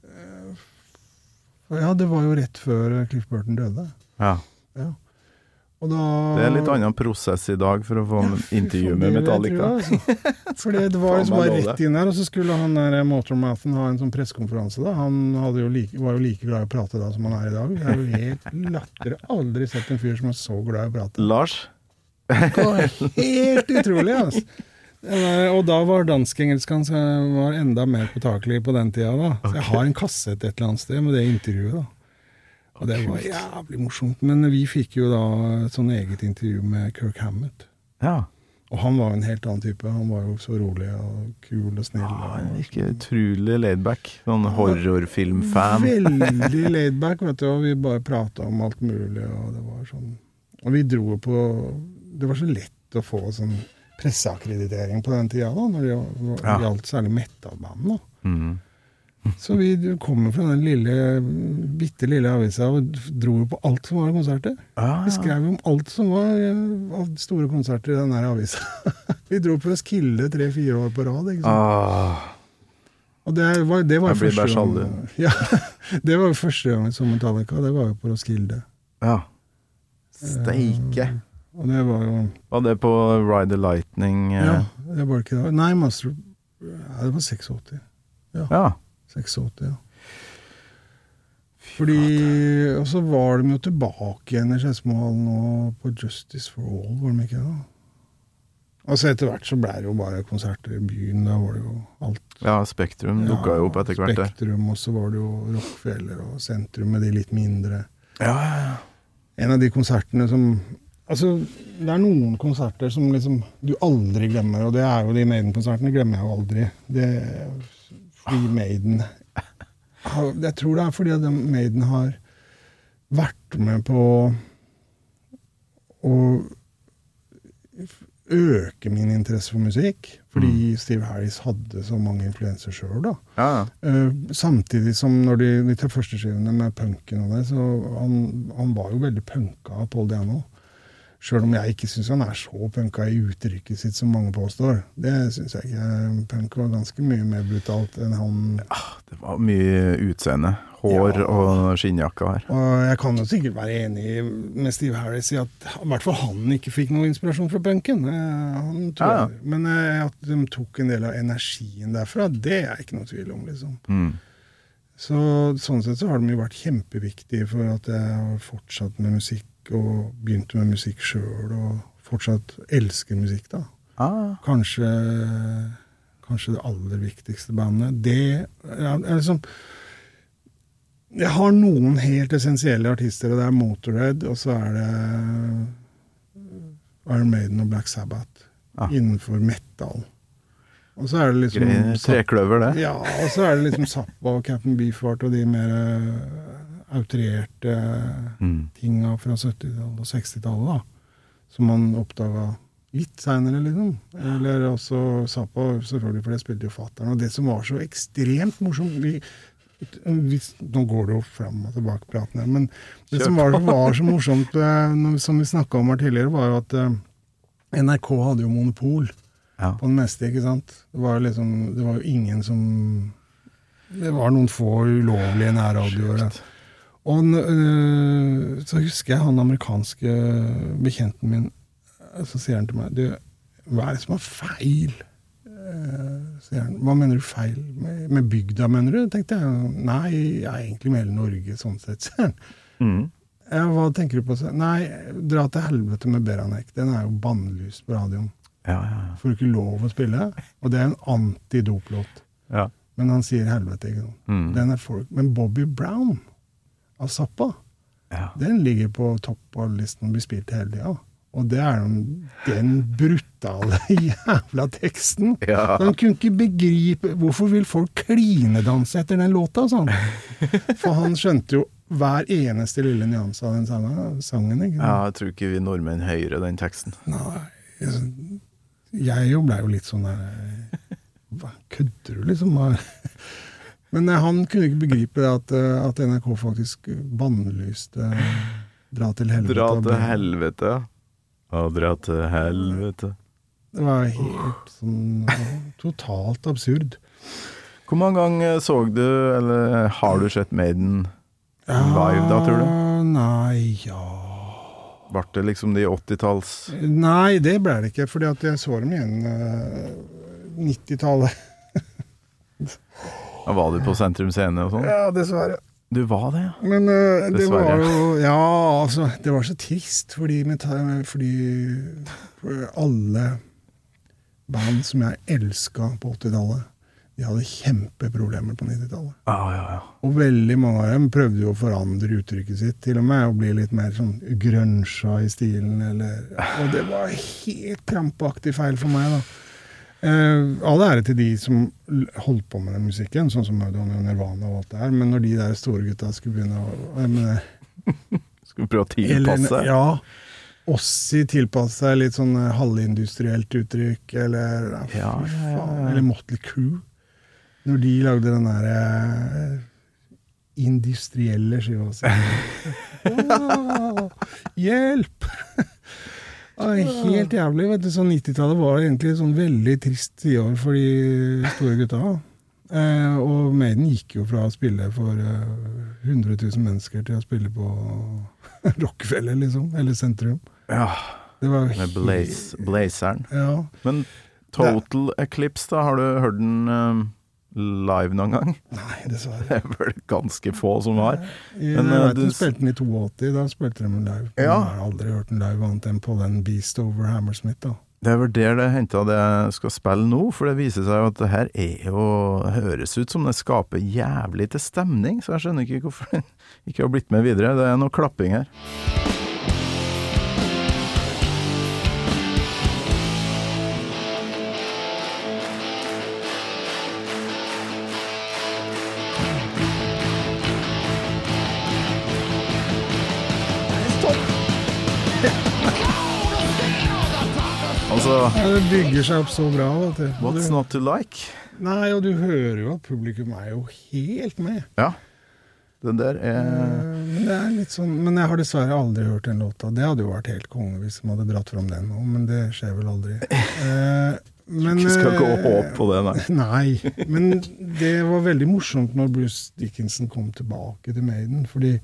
eh, Ja, det var jo rett før Cliff Burton døde. Ja. Ja. Da Det er litt annen prosess i dag for å få Ja, intervju med jeg Metallica. tro, altså. <laughs> For det, var liksom bare rett inn der, og så skulle han der Motormouthen ha en sånn pressekonferanse. Han jo like, var jo like glad i å prate da som han er i dag. Det er jo helt latter. Aldri sett en fyr som er så glad i å prate. Lars? Det var helt utrolig, altså. <laughs> Og da var dansk-engelsken enda mer påtakelig på den tida. da. Så jeg har en kassett et eller annet sted med det intervjuet. da. Og det var jævlig morsomt. Men vi fikk jo da et sånn eget intervju med Kirk Hammett. Ja. Og han var jo en helt annen type. Han var jo så rolig og kul og snill. Ja, han virker utrolig laidback. Sånn horrorfilmfan. Veldig <laughs> laidback, vet du. Og vi bare prata om alt mulig, og det var sånn Og vi dro på Det var så lett å få sånn presseakkreditering på den tida, da, når det gjaldt- Ja. gjaldt særlig metal-band. Mm. Så vi kommer fra den lille, bitte lille avisa og dro på alt som var av konserter. Ah, Vi skrev om alt som var eh, av store konserter i den der avisa. <laughs> vi dro på Roskilde tre-fire år på rad. ikke sant? ah, Og det var, det var første gang, <laughs> ja, det var første gang som Metallica. Det var jo på Roskilde. ja. Steike. Og det var jo Var det på Ride the Lightning? eh? Ja, det var ikke det. Nei, Master ja, Det var 86. ja. 86, ja. Fordi Og så var de jo tilbake igjen i Skedsmohallen og på Justice for All, var de ikke det? Altså Etter hvert så ble det jo bare konserter i byen. Da var det jo alt. Ja, Spektrum dukka jo opp etter hvert. Spektrum, og så var det jo Rockefeller og Sentrum med de litt mindre. Ja, ja, ja. En av de konsertene som Altså, det er noen konserter som liksom du aldri glemmer, og det er jo de Maiden-konsertene glemmer jeg jo aldri. Det Fordi Maiden Jeg tror det er fordi at Maiden har vært med på å øke min interesse for musikk. Fordi Steve Harris hadde så mange influenser sjøl, da. ja, ja. Eh, samtidig som når de, de første skivene med punken og det, så han, han var jo veldig punka, Paul Diano. Sjøl om jeg ikke syns han er så punka i uttrykket sitt som mange påstår. Det syns jeg ikke. Punk var ganske mye mer brutalt enn han. Det var mye utseende. Hår Ja. og skinnjakke her. Og jeg kan jo sikkert være enig med Steve Harris i at i hvert fall han ikke fikk noe inspirasjon fra punken. Eh, Han tror Ja, ja. Men eh, at de tok en del av energien derfra, det er ikke noe tvil om, liksom. Mm. Så sånn sett så har de jo vært kjempeviktige for at jeg har fortsatt med musikk, og begynte med musikk sjøl, og fortsatt elsker musikk, da. Ah, Kanskje, kanskje det aller viktigste bandet. Det er, er liksom Jeg har noen helt essensielle artister, og det er Motorhead, og så er det Iron Maiden og Black Sabbath ah. innenfor metal. Og så er det liksom. Trekløver, det. ja, og så er det liksom Zappa og Captain Beefheart og de mer outrerte Mm. tinga fra 70-tallet og 60-tallet, da. Som man oppdaga litt seinere, liksom. Eller også Zappa, selvfølgelig, for det spilte jo fatter'n. Og det som var så ekstremt morsomt vi, hvis, Nå går det jo fram og tilbake praten her, men det som var, <laughs> var så morsomt, eh, som vi snakka om her tidligere, var jo at eh, NRK hadde jo monopol Ja. på det meste, ikke sant. Det var liksom Det var jo ingen som Det var noen få ulovlige nærradioer. Og øh, så husker jeg han amerikanske bekjenten min øh, Så sier han til meg du, Hva er det som er feil? Sier han. Hva mener du feil? Med, med bygda, mener du? tenkte jeg. Nei, jeg er egentlig med hele Norge, sånn sett, sier han. Mm. Ja, hva tenker du på? Nei, dra til helvete med Beranek. Den er jo bannlyst på radioen. Ja, ja, Får du ikke lov å spille. Og det er en antidoplåt. ja. Men han sier helvete, ikke sant. Mm. Den er folk. Men Bobby Brown av Zappa, ja. den ligger på topp av listen og blir spilt hele tida. Og det er den, den brutale <laughs> jævla teksten. Ja. Han kunne ikke begripe Hvorfor vil folk klinedanse etter den låta, sånn? <laughs> For han skjønte jo hver eneste lille nyanse av den sangen. sangen ja, jeg tror ikke vi nordmenn hører den teksten. Nei jeg- Jeg jo blei jo litt sånn der kødder du, liksom? Men eh, han kunne ikke begripe at, eh, at NRK faktisk bannlyste Dra til helvete. Dra til helvete. Ja, dra til helvete. Det var helt sånn totalt absurd. Hvor mange ganger så du, eller har du sett Maiden live da, tror du? Nei, ja Ble det liksom de 80-talls Nei, det ble det ikke, fordi at jeg så dem igjen eh, 90-tallet. <laughs> ja, Var du på Sentrum Scene og sånn? Ja, dessverre. Du var det, ja? Men uh, det var jo Ja, altså, det var så trist, fordi, fordi alle band som jeg elska på 80-tallet, De hadde kjempeproblemer på 90-tallet. Ja, ja, ja. Og veldig mange av dem prøvde jo å forandre uttrykket sitt, til og med, og bli litt mer sånn grønsja i stilen, eller Og det var helt krampaktig feil for meg, da. Eh, all ære til de som holdt på med den musikken, sånn som Maudon og Nirvana og alt det her, men når de der store gutta skulle begynne å <laughs> Skulle mener, prøve å eller- tilpasse? Ja. Ossi tilpasse seg litt sånn eh, halvindustrielt uttrykk, eller ja, Ja, ja. Eller Motley Crew. Når de lagde den derre industrielle skiva si. <laughs> Hjelp! <laughs> Ja, Helt jævlig. vet du, sånn 90-tallet var egentlig et sånn veldig trist tiår for de store gutta. Eh, og Maiden gikk jo fra å spille for eh, 100 000 mennesker til å spille på <laughs> Rockefeller, liksom. Eller sentrum. Ja, Det var med blaze, blazeren. Ja. Men Total Eclipse, da, har du hørt den eh, live noen gang? <laughs> Nei, dessverre. Det er vel ganske få som har. Jeg Men, eh, vet du spilte den i 82, da spilte de den live. Ja. Jeg har aldri hørt den live annet enn på den Beast over Hammersmith. da. Det er vel der det henta det jeg skal spille nå, for det viser seg jo at det her er jo høres ut som det skaper jævlig til stemning, så jeg skjønner ikke hvorfor den <laughs> ikke har blitt med videre. Det er noe klapping her. Ja, det bygger seg opp så bra. vet du. What's not to like? Nei, og du hører jo at publikum er jo helt med. Ja. Den der Eh, er Men det er litt sånn, men jeg har dessverre aldri hørt den låta. Det hadde jo vært helt konge hvis de hadde dratt fram den nå, men det skjer vel aldri. Eh, men, du skal ikke eh, håpe på det, nei. <laughs> Nei, men det var veldig morsomt når Bruce Dickinson kom tilbake til Maiden, fordi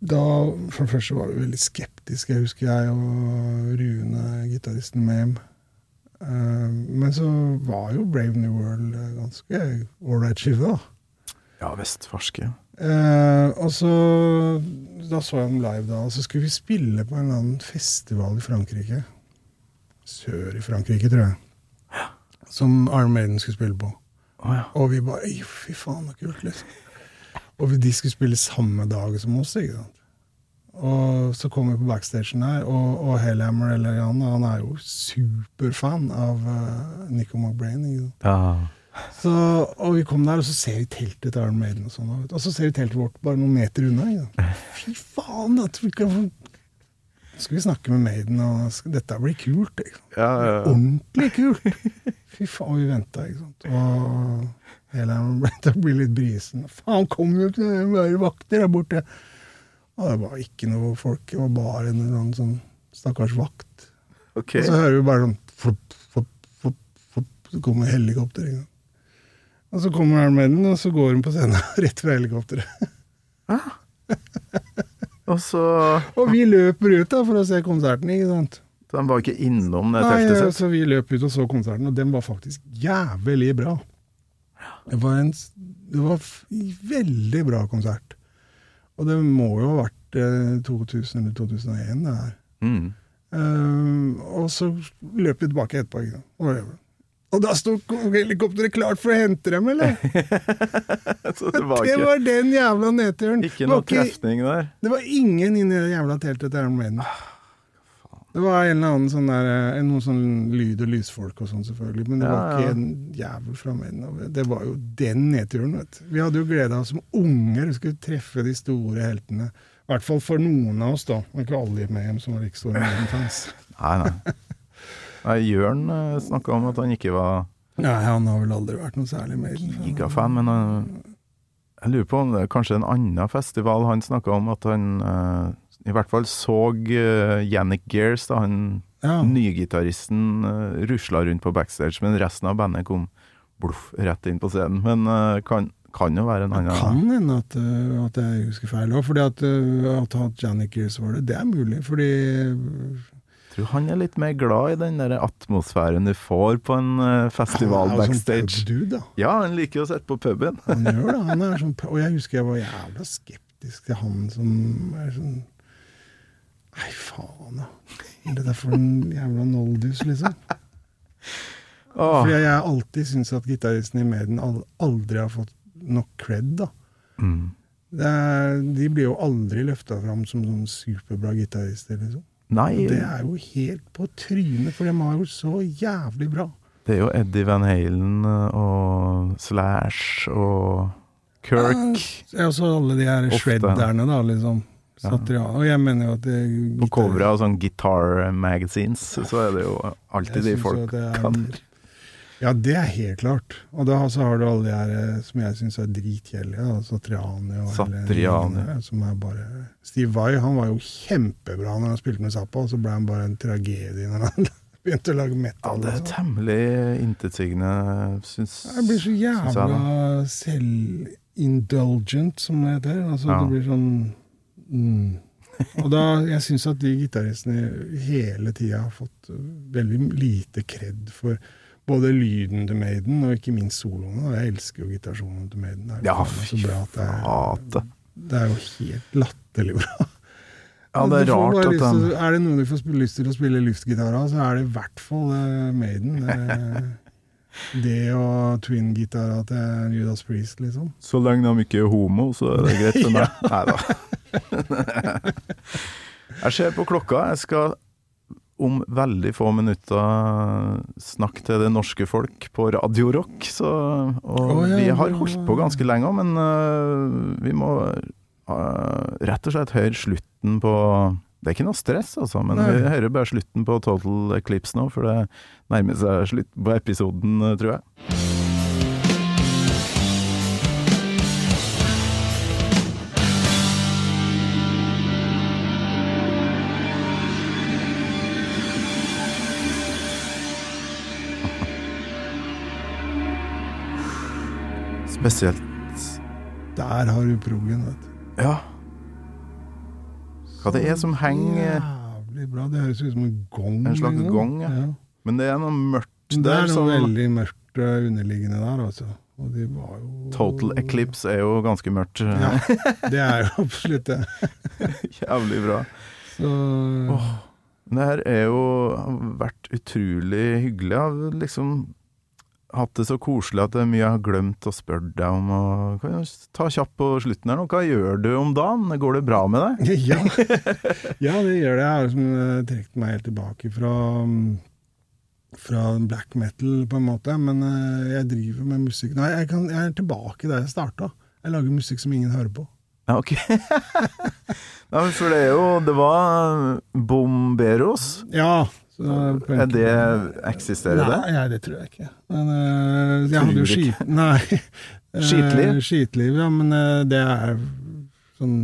da, for det første var vi veldig skeptiske, jeg husker jeg og Rune, gitaristen med hjem. Eh, Men så var jo Brave New World eh, ganske ålreit skive, da. Ja visst, farske. Eh, og så Da så jeg dem live, da. Og så skulle vi spille på en eller annen festival i Frankrike. Sør i Frankrike, tror jeg. Som Iron Maiden skulle spille på. Oh, ja. Og vi bare Fy faen, så kult, liksom. Og de skulle spille samme dag som oss, ikke sant. Og så kom vi på backstagen her, og, og Hellhammer, eller han, han er jo superfan av uh, Nico McBrain. Ikke sant? ja. Så, og vi kom der, og så ser vi teltet til Iron Maiden. Og sånn, og så ser vi teltet vårt bare noen meter unna. Ikke sant? <laughs> Fy faen! At vi kan, skal vi snakke med Maiden, og dette blir kult. Ikke sant? ja, ja, ja. Ordentlig kult! Fy faen, vi venta, ikke sant. Og hele det <laughs> blir litt brisen. Faen, kom jo ikke noen bare vakter der borte! Og det var ikke noe folk, det var bare en annen sånn stakkars vakt. Okay. Og så hører vi bare sånn flopp, flopp, flopp, flopp, så kommer helikopter. Ikke sant? Og så kommer han med den, og så går hun på scenen <laughs> rett fra helikopteret. <laughs> Og så Og vi løper ut da for å se konserten, ikke sant. De var ikke innom det teltet sitt? så vi løp ut og så konserten, og den var faktisk jævlig bra. Det var en det var veldig bra konsert. Og det må jo ha vært eh, 2000 eller 2001, det her. Mm. Eh, og så løp vi tilbake etterpå. Ikke sant? Og, og da sto helikopteret klart for å hente dem, eller? <laughs> Så det var Det var den jævla nedturen. ikke noe trefning der? Det var ingen inni det jævla teltet til Iron Maiden. Det var en eller annen sånn der, eh, noen sånn lyd- og lysfolk og sånn, selvfølgelig. Men det Ja, var ja. ikke en jævel fra Maiden. Det var jo den nedturen, vet du. Vi hadde jo gleda oss som unger. Vi skulle treffe de store heltene. I hvert fall for noen av oss, da. Det var ikke alle i Mayhem som var like store Maiden-fans. <laughs> Nei, nei. nei Jørn uh, snakka om at han ikke var Nei, han har vel aldri vært noe særlig Maiden. gigafan, men han, jeg lurer på om det er kanskje en annen festival han snakka om at han eh, i hvert fall så uh, Yannick Gears, da han Ja. nygitaristen uh, rusla rundt på backstage, men resten av bandet kom bluff rett inn på scenen. Men uh, kan, kan jo være en annen Det kan hende at, uh, at jeg husker feil òg, fordi at, at at Janik Gears var det, det er mulig. Fordi Jeg tror han er litt mer glad i den der atmosfæren du får på en festival festival han er jo sånn backstage. pubdude, da. Ja, han liker å sitte på puben. Han gjør det. Han er <laughs> sånn, og jeg husker jeg var jævla skeptisk til han som er sånn Nei, faen, da. Er det der for en jævla noldus, liksom? Oh. Fordi jeg alltid syns at gitaristen i Maiden aldri har fått nok cred, da. Mm. Er, de blir jo aldri løfta fram som sånn superbra gitarister, liksom. Nei, Det er jo helt på trynet, for de har jo så jævlig bra. det er jo Eddie Van Halen eh, og Slash og Kirk. Ja, og så alle de her shredderne, da, liksom. Ja. Og jeg mener jo at det, På coveret av sånn guitar magazines så er det jo alltid de folk er- kan. Ja, det er helt klart. Og da så har du alle de her eh, som jeg syns er dritkjedelige. Satriani og Satriani. gjengen Som er bare Steve Vai han var jo kjempebra når han spilte med Zappa, og så ble han bare en tragedie når han <laughs> begynte å lage Ja, metal. det er sånn. temmelig intetsigende, syns Jeg blir så jævla selvindulgent, som det heter. Altså, Ja. Det blir sånn mm. Og da, jeg syns at de gitaristene hele tida har fått uh, veldig lite kred for både lyden til Maiden, og ikke minst soloene. Jeg elsker jo gitarsolen til Maiden. Det er, Ja, så bra at det, er, det er jo helt latterlig bra. Ja, det er rart at den... Er det noen du får lyst til å spille luftgitar av, så er det i hvert fall eh, Maiden. Det, og twin-gitara til Judas Priest, liksom. Så lenge de ikke er homo, så er det greit for <laughs> meg. Nei da. <laughs> Jeg ser på klokka. Jeg skal om veldig få minutter snakke til det norske folk på Radio Rock. Så, og oh, ja, vi har holdt på ganske lenge, men uh, vi må uh, rett og slett høre slutten på Det er ikke noe stress, altså, men Nei. vi hører bare slutten på Total Eclipse nå, for det nærmer seg slutt på episoden, øh, tror jeg. Spesielt Der har du proggen, vet du. Ja. Hva det er som henger Jævlig bra. Det høres ut som en gong. En slags gong, ja. Men det er noe mørkt der. Det er noe som veldig mørkt eh, underliggende der, altså. Og de var jo Total Eclipse er jo ganske mørkt. Ja, det er jo <laughs> absolutt det. <laughs> Jævlig bra. Så Det her er jo vært utrolig hyggelig. Jeg har liksom hatt det så koselig at det er mye jeg har glemt å spørre deg om. Og kan jeg ta kjapt på slutten her nå. Hva gjør du om dagen? Går det bra med deg? <laughs> ja. ja, det gjør det. Jeg har liksom eh, trukket meg helt tilbake fra mm, fra black metal, på en måte. Men eh, jeg driver med musikk Nei, jeg, kan, jeg er tilbake der jeg starta. Jeg lager musikk som ingen hører på. Ja, ok. <laughs> Nei, for det er jo Det var Bomberos. Ja. Er det Eksisterer det? Nei, det tror jeg ikke. Men uh, jeg hadde jo skit... Nei. <laughs> Eh, Skitliv? skitliv, ja. Men uh, det er sånn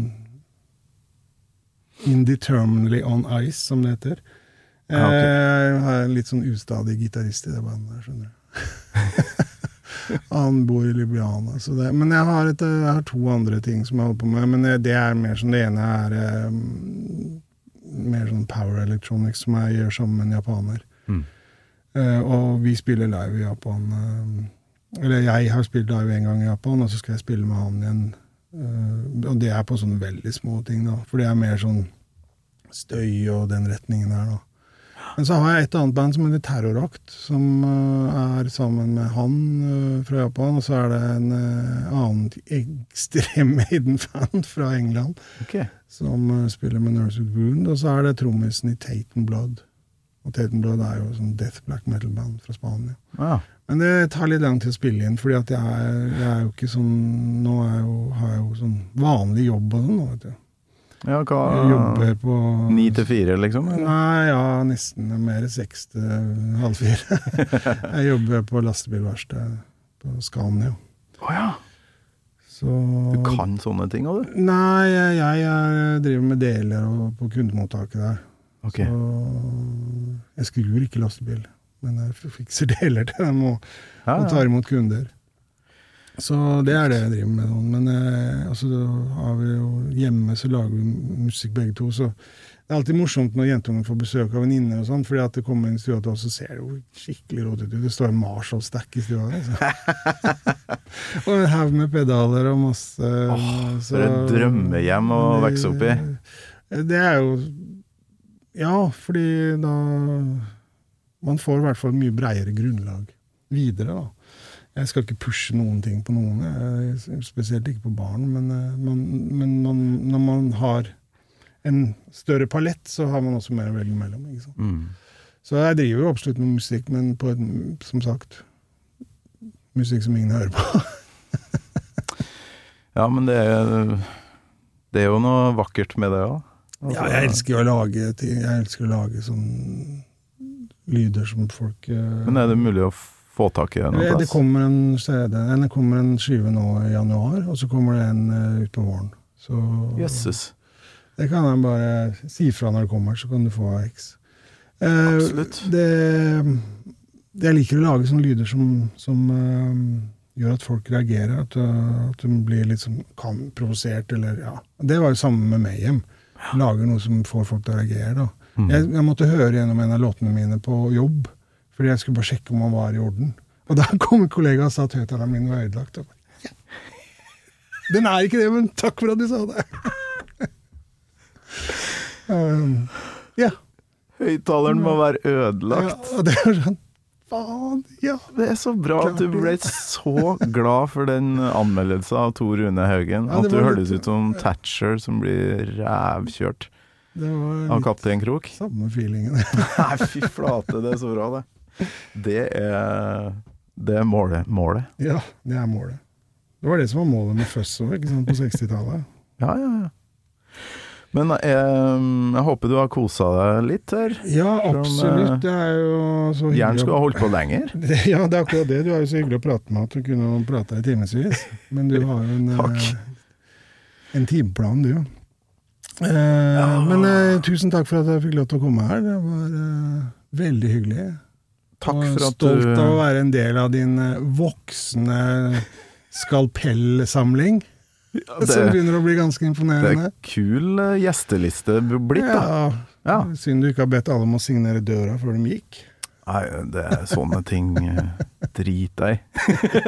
Indeterminately on ice, som det heter. Ah, ok. Jeg har en litt sånn ustadig gitarist i det bandet skjønner du. <laughs> Han bor i. Så det, men jeg har, et, jeg har to andre ting som jeg holder på med. Men det, det er mer som det ene er mer sånn power electronics som jeg gjør sammen med en japaner. Mm. Eh, og vi spiller live i Japan. eh, eller jeg har spilt live en gang i Japan, og så skal jeg spille med han igjen. Uh, og det er på sånne veldig små ting, da. For det er mer sånn støy og den retningen der, da. Men så har jeg et annet band som heter Terrorakt, som eh, er sammen med han eh, fra Japan. Og så er det en eh, annen ekstrem <laughs> Maiden-fan fra England okay. som spiller med Nurse with Wound. Og så er det trommisen i Taten Blood. Og Taten Blood er jo sånn death black metal-band fra Spania. Ah. Men det tar litt lang tid å spille inn, fordi at jeg er, jeg er jo ikke sånn Nå jeg jo, har jeg jo sånn vanlig jobb og sånn, vet du. Ja, hva jobber på Ni til fire, liksom? eller? Nei, ja, nesten mer seks til halv fire. <laughs> jeg jobber på lastebilverksted på Scania. Oh, ja. Så Du kan sånne ting òg, du? Nei, jeg, jeg er, driver med deler og, på kundemottaket der. Okay. Så jeg skrur ikke lastebil, men jeg fikser deler til dem og, Ja, og tar imot kunder. Så det er det jeg driver med. Men eh, altså, har vi jo hjemme så lager vi musikk begge to, så det er alltid morsomt når jentungen får besøk av venninner og sånn, fordi at det kommer inn i stua til oss, så ser det jo skikkelig rotete ut. Det står en Marshall-stack i stua. Altså. <laughs> og en haug med pedaler og masse Åh, så- for et drømmehjem å vokse opp i. Det er jo Ja, fordi da Man får i hvert fall mye breiere grunnlag videre, da. Jeg skal ikke pushe noen ting på noen, jeg, spesielt ikke på barn, men, eh, man, men man, når man har en større palett, så har man også mer å velge mellom. Mm. Så jeg driver jo absolutt med musikk, men på et, som sagt Musikk som ingen hører på. <laughs> Ja, men det er, det er jo noe vakkert med det òg. Ja, jeg elsker jo å lage ting. Jeg elsker å lage sånn lyder som folk eh, Men er det mulig å få tak i det det, det kommer en CD, det kommer en skive nå i januar, og så kommer det en uh, utpå våren. Så Jesus. det kan jeg bare si fra når det kommer, så kan du få AX. Eh, Absolutt. Det, det jeg liker å lage sånne lyder som, som uh, gjør at folk reagerer, at, uh, at de blir litt sånn kan, provosert, eller ja. Det var jo samme med Mayhem. Lager noe som får folk til å reagere, da. Mm. Jeg, jeg måtte høre gjennom en av låtene mine på jobb, fordi jeg skulle bare sjekke om han var i orden. Og da kom en kollega og sa at høyttaleren min var ødelagt. Og bare, ja. <laughs> Den er ikke det, men takk for at du sa det. <laughs> um, ja. Høyttaleren må være ja. ødelagt. Og det var sånn Faen, ja. Det er så bra at du ble så glad for den anmeldelsen av Tor Rune Haugen. Ja, at du høres ut som Thatcher som blir rævkjørt av Kaptein Krok. samme feelingen. Nei, fy flate, det er så bra, det. Det er Det er målet. målet. ja, det er målet. Det var det som var målet med Fuzz òg, på 60-tallet. Ja, ja, ja. Men jeg, jeg håper du har kosa deg litt her. Ja, absolutt. Det er jo så hyggelig Gjerne å- skulle ha holdt på lenger. <laughs> Ja, det er akkurat det. Du er jo så hyggelig å prate med at du kunne prate i timevis. Men du har jo en, <laughs> eh, en timeplan, du. Eh, Men eh, tusen takk for at jeg fikk lov til å komme her. Det var eh, veldig hyggelig. Takk og for at stolt du av å være en del av din eh, voksne skalpellsamling. Som det, begynner å bli ganske imponerende. det er kul eh, gjesteliste blitt, da. Ja, Ja. Synd du ikke har bedt alle om å signere døra før de gikk. Nei, det er sånne ting eh, Drit deg.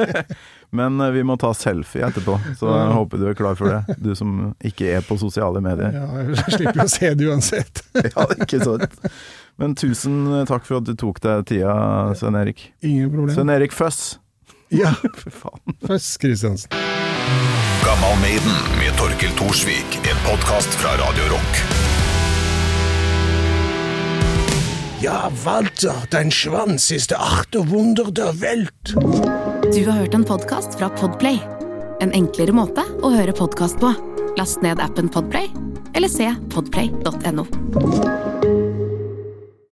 <laughs> Men vi må ta selfie etterpå, så jeg håper du er klar for det. Du som ikke er på sosiale medier. Ja, <laughs> jeg slipper å se det uansett. Ja, ikke sant? Men tusen takk for at du tok deg tida, Svein Erik. Ingen problem. Svein Erik Føss. Ja, <laughs> For faen. Føss Kristiansen. Gammal Maiden med Torkel Thorsvik, en podkast fra Radio Rock. Ja, Walter, dein Schwanz ist der achte Wunder der Welt. Du har hørt en podkast fra Podplay. En enklere måte å høre podkast på. Last ned appen Podplay, eller se podplay.no.